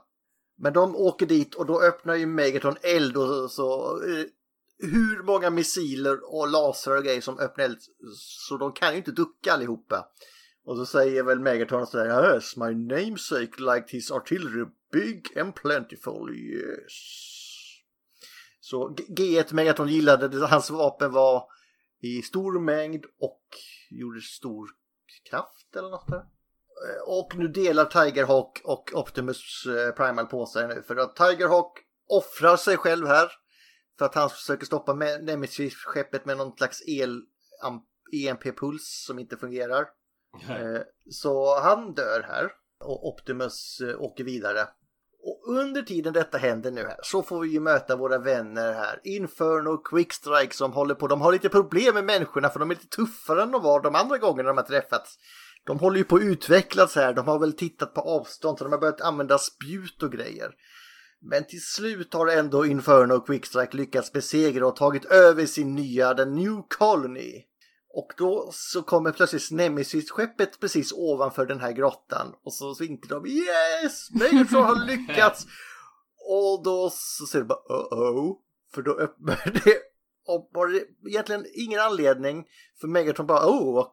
Men de åker dit och då öppnar ju Megaton eld och så eh, hur många missiler och lasrar och grejer som öppnar eld så de kan ju inte ducka allihopa. Och så säger väl Megaton sådär Yes, my namesake liked his artillery big and plentiful, yes. Så G1 Megaton gillade det, hans vapen var i stor mängd och gjorde stor kraft eller något där. Eh, Och nu delar Tigerhawk och Optimus eh, Primal på sig nu för att Tigerhawk offrar sig själv här för att han försöker stoppa Me- Nemesis-skeppet med någon slags el EMP-puls som inte fungerar. Eh, Så han dör här och Optimus åker vidare. Och under tiden detta händer nu här så får vi ju möta våra vänner här. Inferno och Quickstrike som håller på. De har lite problem med människorna för de är lite tuffare än de var de andra gångerna de har träffats. De håller ju på att utvecklas här. De har väl tittat på avstånd så de har börjat använda spjut och grejer. Men till slut har ändå Inferno och Quickstrike lyckats besegra och tagit över sin nya The New Colony. Och då så kommer plötsligt Nemesis-skeppet precis ovanför den här grottan. Och så vinkar de Yes! Megatron har *laughs* lyckats! Och då så ser du bara uh-oh. För då öppnar *laughs* det och det egentligen ingen anledning för Megatron bara åh,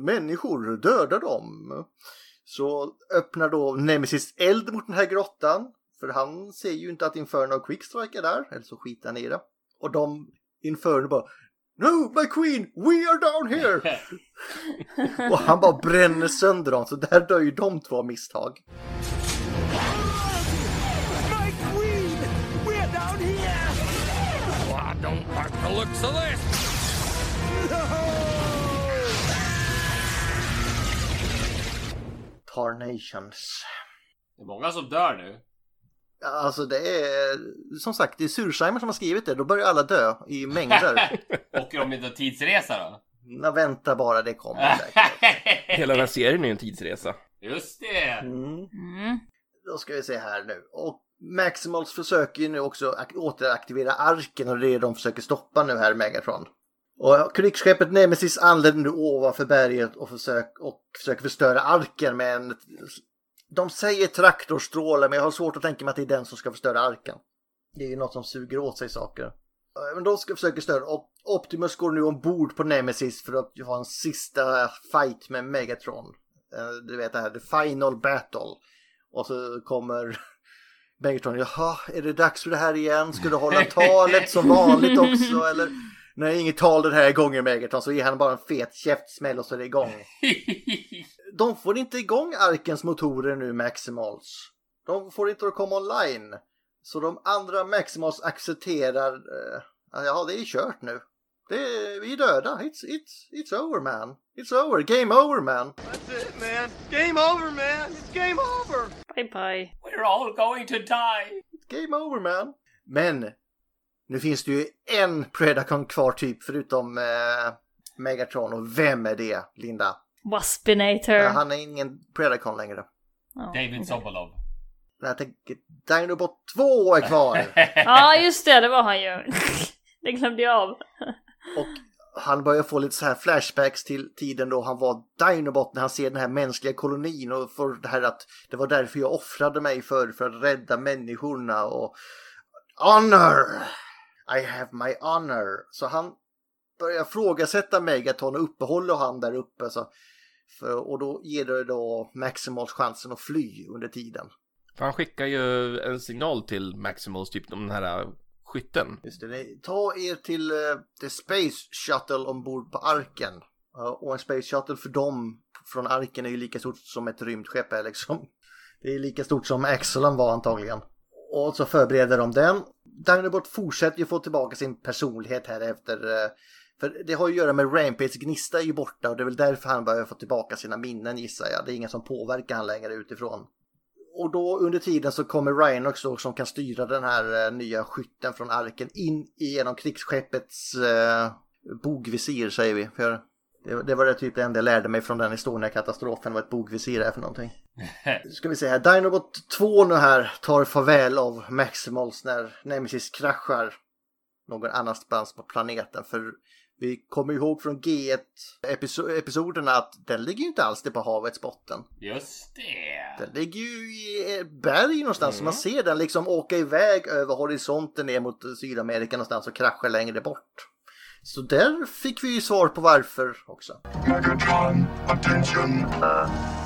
människor, döda dem. Så öppnar då Nemesis eld mot den här grottan. För han ser ju inte att Inferno och Quickstrike är där, eller så skiter han i det. Och de, Inferno bara No, my queen, we are down here! *laughs* och han bara bränner sönder dem, så där dör ju de två av misstag. My queen! We're down here! I don't like the looks of this. Tarnations. Det är många som dör nu. Alltså det är, som sagt, det är Sursheimer som har skrivit det. Då börjar alla dö i mängder. *laughs* Åker de inte tidsresa då? Nå, vänta bara, det kommer säkert. *laughs* Hela den här serien är ju en tidsresa. Just det! Mm. Mm. Då ska vi se här nu. Och Maximals försöker ju nu också ak- återaktivera arken och det är det de försöker stoppa nu här i Megatron. Och krigsskeppet Nemesis anländer nu ovanför berget och, försök, och försöker förstöra arken med en... De säger traktorstråle men jag har svårt att tänka mig att det är den som ska förstöra arken. Det är ju något som suger åt sig saker. Eh, Men de ska försöka störa och Optimus går nu ombord på Nemesis för att ha en sista fight med Megatron. Eh, Du vet det här, the final battle. Och så kommer *laughs* Megatron, jaha, är det dags för det här igen? Ska du hålla *laughs* talet som vanligt också eller? Nej, inget tal den här gången Megatron, så ger han bara en fet käftsmäll och så är det igång. *laughs* De får inte igång Arkens motorer nu, Maximals. De får inte att komma online. Så de andra Maximals accepterar, eh, ja det är kört nu. Det är, vi är döda, it's, it's, it's over man. It's over, game over man. That's it, man. Game over, man. It's game over. Bye bye. We're all going to die! Game over man. Men nu finns det ju en Predacon kvar typ förutom eh, Megatron och vem är det Linda? Waspinator. Ja, han är ingen Predacon längre. Ja, David okej. Sobolov. Jag tänker Dinobot 2 är kvar. *laughs* Ja, just det, det var han ju. *laughs* det glömde jag av. *laughs* och han börjar få lite så här flashbacks till tiden då han var Dinobot när han ser den här mänskliga kolonin och får det här att det var därför jag offrade mig för, för att rädda människorna och honor! I have my honor. Så han börjar frågasätta Megaton och uppehåller han där uppe. Så, för, och då ger det då Maximals chansen att fly under tiden. För han skickar ju en signal till Maximals, typ om den här äh, skytten. Just det, ta er till uh, The Space Shuttle ombord på Arken. Ja, och en Space Shuttle för dem från Arken är ju lika stort som ett rymdskepp är liksom. Det är lika stort som Axelon var antagligen. Och så förbereder de den. Dinobot fortsätter ju få tillbaka sin personlighet här efter. Eh, för det har ju att göra med Rampage Gnista är ju borta och det är väl därför han börjar få tillbaka sina minnen gissar jag. Det är ingen som påverkar han längre utifrån. Och då under tiden så kommer Rhinox då som kan styra den här eh, nya skytten från arken in genom krigsskeppets eh, bogvisir säger vi. För det, det var det typ det enda jag lärde mig från den Estonia-katastrofen vad ett bogvisir är för någonting. Ska vi se här, Dinobot 2 nu här tar farväl av Maximals när Nemesis kraschar någon annanstans på planeten. För vi kommer ihåg från G1-episoderna att den ligger ju inte alls det på havets botten. Just det! Den ligger ju i ett berg någonstans så man ser den liksom åka iväg över horisonten ner mot Sydamerika någonstans och krascha längre bort. Så där fick vi ju svar på varför också. Megatron, attention.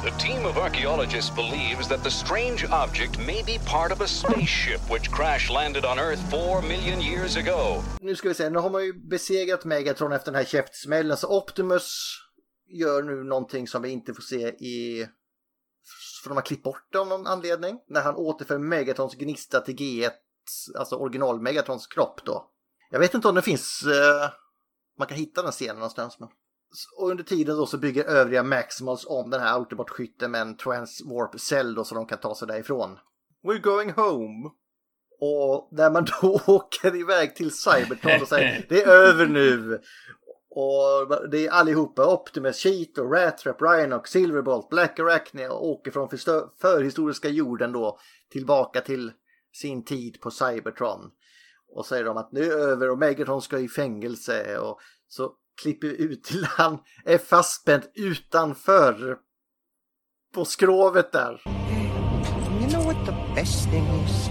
The team of archaeologists believes that the strange object may be part of a spaceship which crash landed on Earth four million years ago. Nu ska vi se, nu har man ju besegrat Megatron efter den här käftsmällen så Optimus gör nu någonting som vi inte får se i... För de har klippt bort det av någon anledning. När han återför Megatrons gnista till G1, alltså original Megatrons kropp då. Jag vet inte om det finns... eh, man kan hitta den scenen någonstans. Men... Och under tiden då så bygger övriga Maximals om den här Autobot-skytten med en Transwarp cell då så de kan ta sig därifrån. We're going home. Och när man *laughs* då åker iväg till Cybertron och säger *laughs* det är över nu. Och det är allihopa, Optimus, Cheetor, Rattrap, Rhinox, Silverbolt, Black Arachne och åker från förhistoriska jorden då tillbaka till sin tid på Cybertron. Och säger de att nu är det över och Megatron ska i fängelse och så klipper vi ut till han är fastspänd utanför på skrovet där. You know what the best thing is?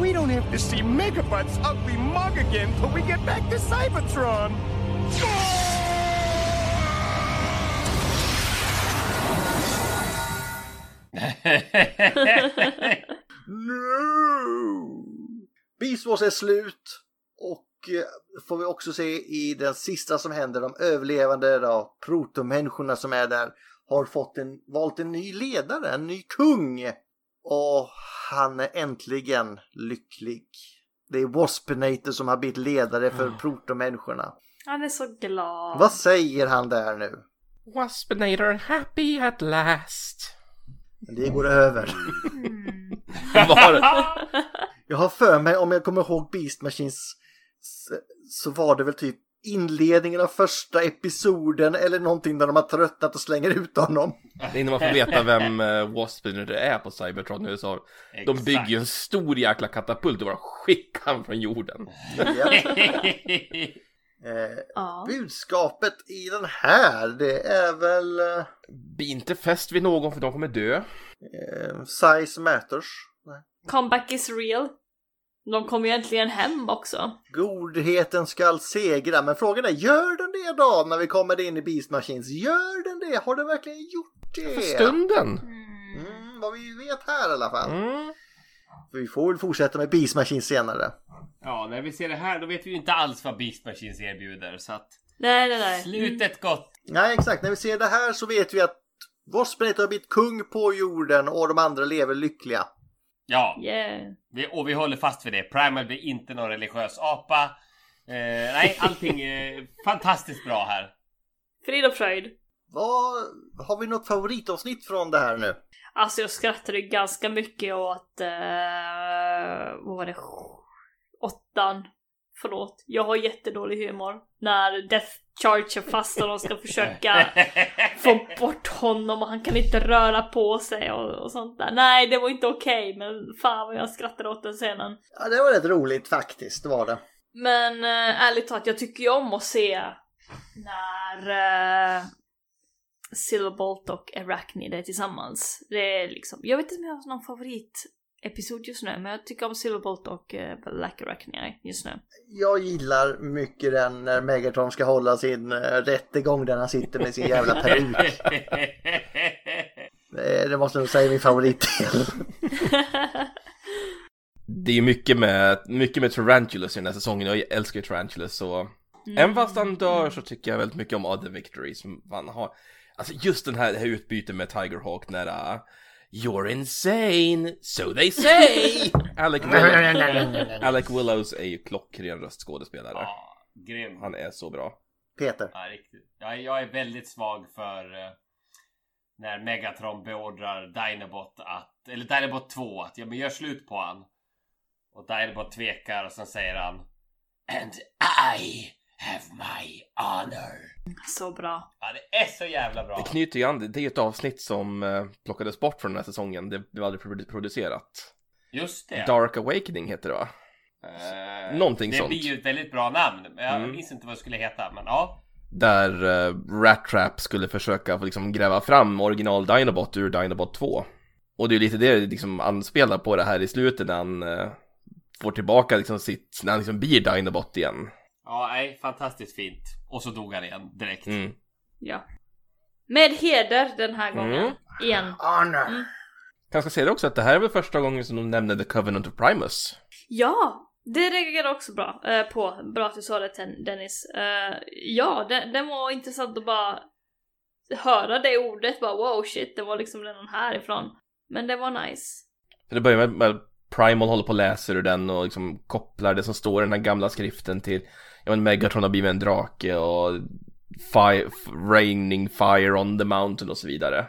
We don't have to see Megabutt's ugly mug again till we get back to Cybertron. *laughs* No! Beast Wars är slut och eh, får vi också se i den sista som händer, de överlevande då, protomänniskorna som är där har fått en, valt en ny ledare, en ny kung. Och han är äntligen lycklig. Det är Waspinator som har blivit ledare för protomänniskorna. Han är så glad. Vad säger han där nu? Waspinator happy at last. Det går över. *laughs* Var, *laughs* Jag har för mig, om jag kommer ihåg Beast Machines, så var det väl typ inledningen av första episoden eller någonting där de har tröttnat och slänger ut honom. det är när man får veta vem uh, Waspinator är på Cybertron nu så de bygger ju en stor jäkla katapult och bara skickar han från jorden. Ja. *laughs* Eh, Ja. budskapet i den här, det är väl eh, Bli inte fäst vid någon för de kommer dö. eh, Size Matters. Comeback is real. De kommer ju äntligen hem också. Godheten skall segra, men frågan är, gör den det då när vi kommer in i Beast Machines? Gör den det? Har den verkligen gjort det? För stunden. Mm, vad vi vet här i alla fall. Mm. Vi får väl fortsätta med Beast Machines senare. ja, när vi ser det här då vet vi ju inte alls vad Beast Machines erbjuder. Så att Nej, nej, nej. slutet gott. Nej, exakt. När vi ser det här så vet vi att Waspinator har blivit kung på jorden och de andra lever lyckliga. Ja, Yeah. vi, och vi håller fast vid det. Primal blir inte någon religiös apa. Eh, nej, *laughs* allting är fantastiskt bra här. Frid och fröjd. Vad, har vi något favoritavsnitt från det här nu? Alltså jag skrattade ganska mycket åt, eh, vad var det, åttan. Förlåt, jag har jättedålig humor. När Death Charge är fast och de ska försöka *laughs* få bort honom och han kan inte röra på sig och, och sånt där. Nej, det var inte okej, men fan vad jag skrattade åt den scenen. Ja, det var rätt roligt faktiskt, det var det. Men äh, ärligt talat, jag tycker ju om att se när äh, Silverbolt och Arachnid är tillsammans. Det är liksom, jag vet inte om jag har någon favoritepisod just nu, men jag tycker om Silverbolt och äh, Black Arachnid just nu. Jag gillar mycket den när Megatron ska hålla sin uh, rättegång där han sitter med sin jävla peruk. det, *laughs* det måste jag nog säga är min favoritdel. Det är ju mycket med, mycket med Tarantulas i den här säsongen. Jag älskar ju Tarantulas så... Även fast han dör så tycker jag väldigt mycket om Other Victories som han har. Alltså just den här, det här utbytet med Tigerhawk när uh, You're insane, so they say! *laughs* Alec, *laughs* Willows, *laughs* Alec Willows är ju klockren röstskådespelare. Ja, grym. Han är så bra. Peter. Ja, riktigt. Jag, jag är väldigt svag för eh, när Megatron beordrar Dinobot att, eller Dinobot 2 att ja men gör slut på han. Och Dinobot tvekar och sen säger han And I have my honor. Så bra. Ja, det är så jävla bra. Det knyter ju an, det är ju ett avsnitt som uh, plockades bort från den här säsongen. Det blev aldrig produ- producerat. Just det. Dark Awakening heter det va? Eh, Någonting det sånt. blir ju ett väldigt bra namn. Jag Mm. minns inte vad det skulle heta, men ja. Där uh, Rat Trap skulle försöka liksom gräva fram original Dinobot ur Dinobot 2. Och det är lite det det liksom anspelar på det här i slutet när han eh, får tillbaka liksom sitt, när han liksom blir Dinobot igen. Ja, nej, fantastiskt fint. Och så dog han igen direkt. Mm. Ja. Med heder den här gången. Mm. Igen. Honor. Kanske säga också att det här är väl första gången som de nämner The Covenant of Primus. Ja, det reagerade också bra eh, på. Bra att du sa det Dennis. Eh, ja, det, det var intressant att bara höra det ordet. Bara wow shit, det var liksom redan härifrån. Men det var nice. För det börjar med, med Primal håller på och läser ur den och liksom kopplar det som står i den här gamla skriften till Ja men Megatron har blivit en drake och fire, Raining fire on the mountain och så vidare.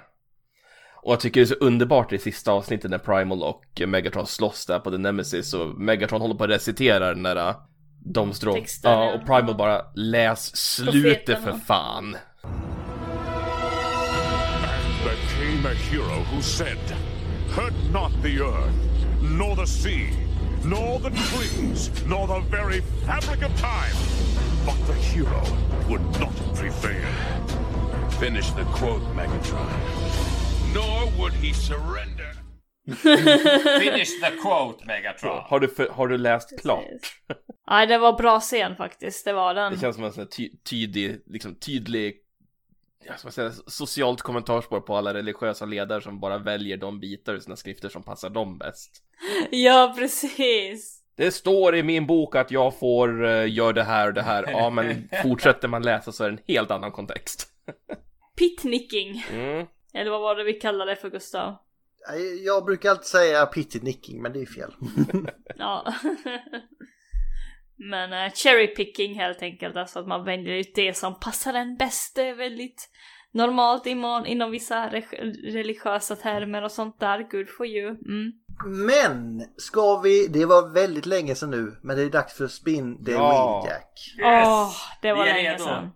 Och jag tycker det är så underbart i sista avsnittet när Primal och Megatron slåss där på The Nemesis och Megatron håller på att recitera den där äh, de strå... Texten, Ja, och Primal bara läs slutet för fan. There came a hero who said, Hurt not the earth, nor the sea, nor the trees, nor the very fabric of time. But the hero would not prevail. Finish the quote, Megatron. Nor would he surrender. *laughs* Finish the quote Megatron. Har du, för, har du läst klart? Nej, det var bra scen faktiskt. Det var den. Det känns som en sån här ty, tydlig, liksom tydlig jag ska säga, socialt kommentarspår på alla religiösa ledare som bara väljer de bitar ur sina skrifter som passar dem bäst. *laughs* Ja, precis. Det står i min bok att jag får uh, göra det här och det här. Ja, men *laughs* fortsätter man läsa så är det en helt annan kontext. *laughs* Pitnicking. Mm. Eller vad var det vi kallade det för Gustav? Jag brukar alltid säga pitty nicking, men det är fel. ja. Men uh, cherry picking helt enkelt, alltså att man väljer ut det som passar en bäst. Det är väldigt normalt inom, inom vissa re religiösa termer och sånt där. Good for you. Mm. Men ska vi, det var väldigt länge sedan nu, men det är dags för Spin the Ja. Wheel Jack. Åh, oh, det var länge sedan.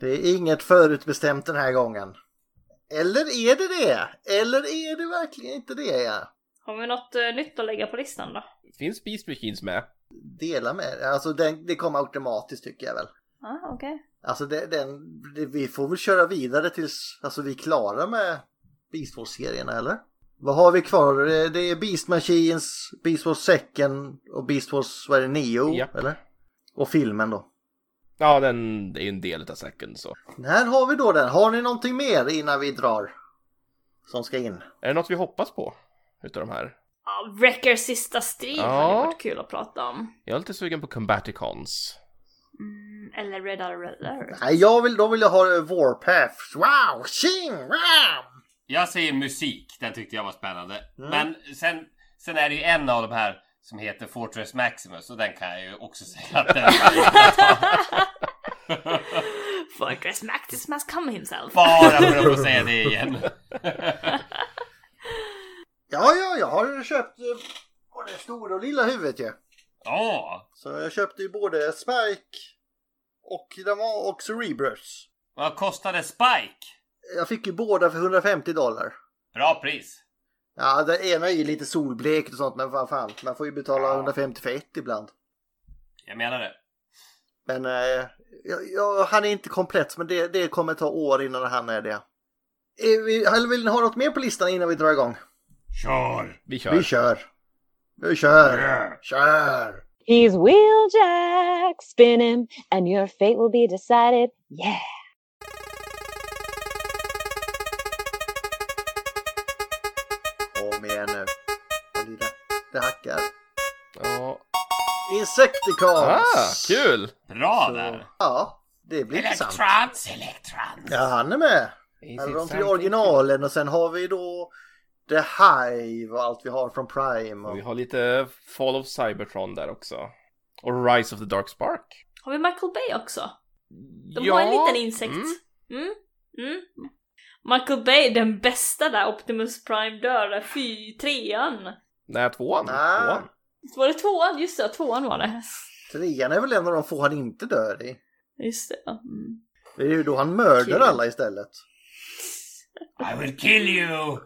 Det är inget förutbestämt den här gången. Eller är det det? Eller är det verkligen inte det? Ja? Har vi något uh, nytt att lägga på listan då? Finns Beast Machines med? Dela med. Alltså den, det kommer automatiskt tycker jag väl. Ah, okej. Alltså det, den, det, vi får väl köra vidare tills alltså, vi är klara med Beast Wars-serierna eller? Vad har vi kvar? Det, är Beast Machines, Beast Wars Second och Beast Wars, vad är det, Neo? Japp. Eller? Och filmen då. Ja, den det är en del av Second så. Här har vi då den. Har ni någonting mer innan vi drar? Som ska in? Är det något vi hoppas på? Utav de här? Ja, Wreckers sista strid Ja. hade varit kul att prata om. Jag är lite sugen på Combaticons. Mm, eller Red Alert. Nej, jag vill, då vill jag ha Warpath. Wow! Ching! Wow! Jag säger musik, den tyckte jag var spännande. Mm. Men sen, sen är det ju en av de här som heter Fortress Maximus och den kan jag ju också säga att den *laughs* Fortress Maximus must come himself. Bara för att få säga det igen. *laughs* Ja, ja, jag har köpt eh, både stora och lilla huvudet ju. Ja, Så jag köpte ju både Spike och, de var- och Cerebrus. vad kostade Spike? Jag fick ju båda för 150 dollar. Bra pris. Ja, det ena är ju lite solblekt och sånt, men vad fan, man får ju betala 150 för ett ibland. Jag menar det. Men eh, jag, jag, han är inte komplett, men det, det kommer ta år innan han är det. Är vi, eller vill ni ha något mer på listan innan vi drar igång? Kör! Vi kör. Vi kör! Vi kör! Kör! He's Wheeljack spinning, and your fate will be decided. Yeah. Insecticons! Ah, kul! Bra Så, där! Ja, det blir intressant. Electrons, electrons! Ja, han är med. Här har de something originalen och sen har vi då The Hive och allt vi har från Prime. Och vi har lite Fall of Cybertron där också. Och Rise of the Dark Spark. Har vi Michael Bay också? De ja. har en liten insekt. Mm. Mm. Mm. Michael Bay, den bästa där Optimus Prime dör, fy, trean. Nej, tvåan. Ah. tvåan. Var det tvåan? Just det, tvåan var det. Trean är väl en av de få han inte dör i. Just det. Mm. Det är ju då han mördar alla istället. I will kill you!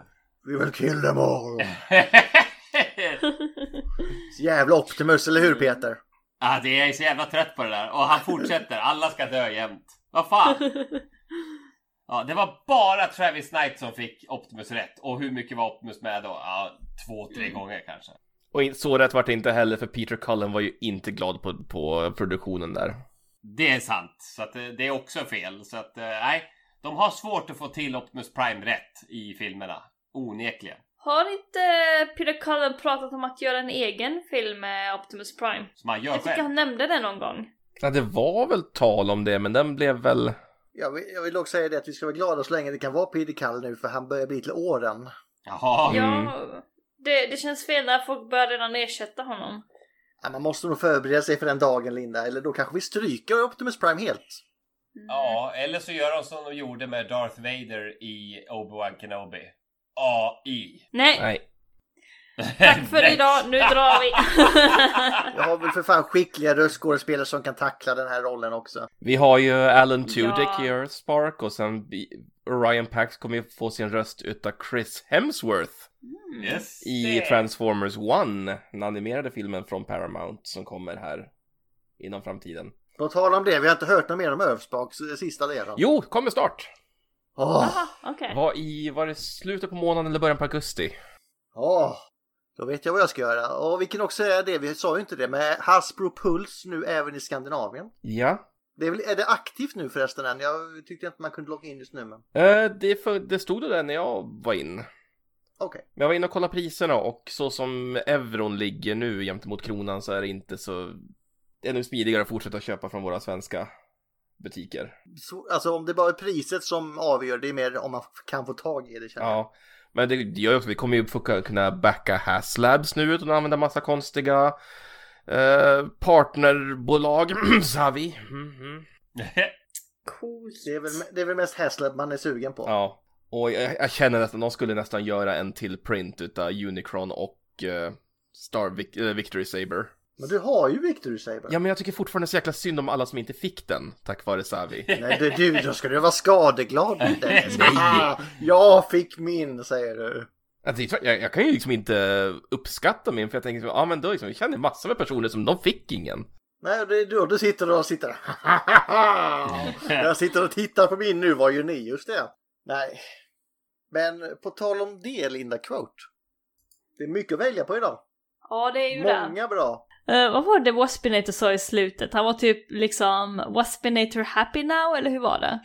We will kill them all. *laughs* Så jävla Optimus, eller hur Peter? ah, det är jag så jävla trött på det där. Och han fortsätter. Alla ska dö jämt. Vad fan? Ja, det var bara Travis Knight som fick Optimus rätt. Och hur mycket var Optimus med då? Ja, två, tre gånger kanske. Och så rätt vart det inte heller för Peter Cullen var ju inte glad på, på produktionen där. Det är sant. Så att det är också fel. Så att eh, nej. De har svårt att få till Optimus Prime rätt i filmerna. Onekligen. Har inte Peter Cullen pratat om att göra en egen film med Optimus Prime? Som han gör Jag tycker själv. han nämnde det någon gång. Ja, det var väl tal om det, men den blev väl... Jag vill, jag vill också säga det att vi ska vara glada så länge det kan vara Peter Kall nu för han börjar bli till åren. Jaha. Ja, det, det känns fel när folk börjar redan ersätta honom. Ja, man måste nog förbereda sig för den dagen Linda, eller då kanske vi stryker Optimus Prime helt. Ja, eller så gör de som de gjorde med Darth Vader i Obi-Wan Kenobi. AI. Nej, Nej. Tack för idag. Nu drar vi. *laughs* Jag har väl för fan skickliga röstskådespelare som kan tackla den här rollen också. Vi har ju Alan Tudyk Ja. i Earth Spark och sen Orion Pax kommer ju få sin röst utav Chris Hemsworth Yes. i det- Transformers 1, den animerade filmen från Paramount som kommer här inom framtiden. På tal om det, vi har inte hört något mer om Öfsbaks sista delen. Jo, kommer snart! Åh, Aha, okej. Var i, var det slutet på månaden eller början på augusti? åh. Då vet jag vad jag ska göra. Och vi kan också säga det, vi sa ju inte det, med Hasbro Puls nu även i Skandinavien. Ja. Det är, väl, är det aktivt nu förresten än? Jag tyckte inte man kunde logga in just nu men. Eh, det, för, det stod det där när jag var in. Okej. Men jag var inne och kollade priserna och så som euron ligger nu gentemot kronan så är det inte så... Det är nog smidigare att fortsätta köpa från våra svenska butiker. Så, alltså om det bara är priset som avgör, det är mer om man kan få tag i det känner jag. Ja. Men det det gör ju också, vi kommer ju få kunna backa Haslabs nu utan att använda massa konstiga eh, partnerbolag, sa vi. Mhm. Coolt. Det är väl, det är väl mest Haslab man är sugen på. Ja, och jag, jag känner att de skulle nästan göra en till print utav Unicron och eh, Star Vic, Victory Saber. Men du har ju Victory Saber. Ja, men jag tycker fortfarande så jäkla synd om alla som inte fick den, tack vare Savi. *laughs* Nej det, du, då ska du vara skadeglad. Dennis. *laughs* Nej. Ah, jag fick min, säger du. Alltså, jag, jag, kan ju liksom inte uppskatta min, för jag tänker, ja men då liksom, jag känner massor med personer som de fick ingen. Nej, det är då du sitter och sitter *laughs* Jag sitter och tittar på min nu, vad gör ni? Just det. Nej. Men på tal om det, Linda Quote. Det är mycket att välja på idag. Ja, det är ju det. Många bra. Eh, vad var det Waspinator sa i slutet? Han var typ liksom Waspinator happy now, eller hur var det?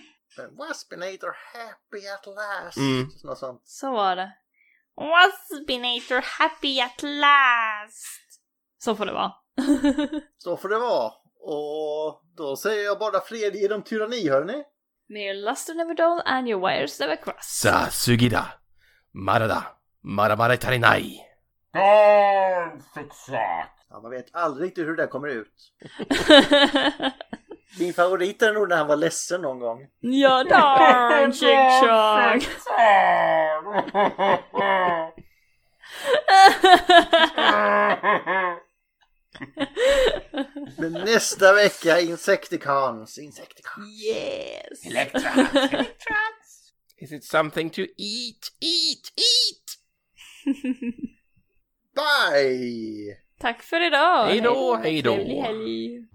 Waspinator happy at last. Mm. Något sånt. Så var det. Waspinator happy at last. Så får det vara. *laughs* Så får det vara. Och då säger jag bara fred genom tyranni, hörni. May your luster never dull and your wires never cross. Sa sugida, marada, maramare tarinai. Ja, man vet aldrig riktigt hur det där kommer ut. *laughs* Min favorit är nog när han var ledsen någon gång. ja, darn *laughs* chick *laughs* Men nästa vecka Insecticons. Insecticons. Yes! Is it something to eat, eat, eat? Bye! Tack för idag! Hej då, hej då. Trevlig helg!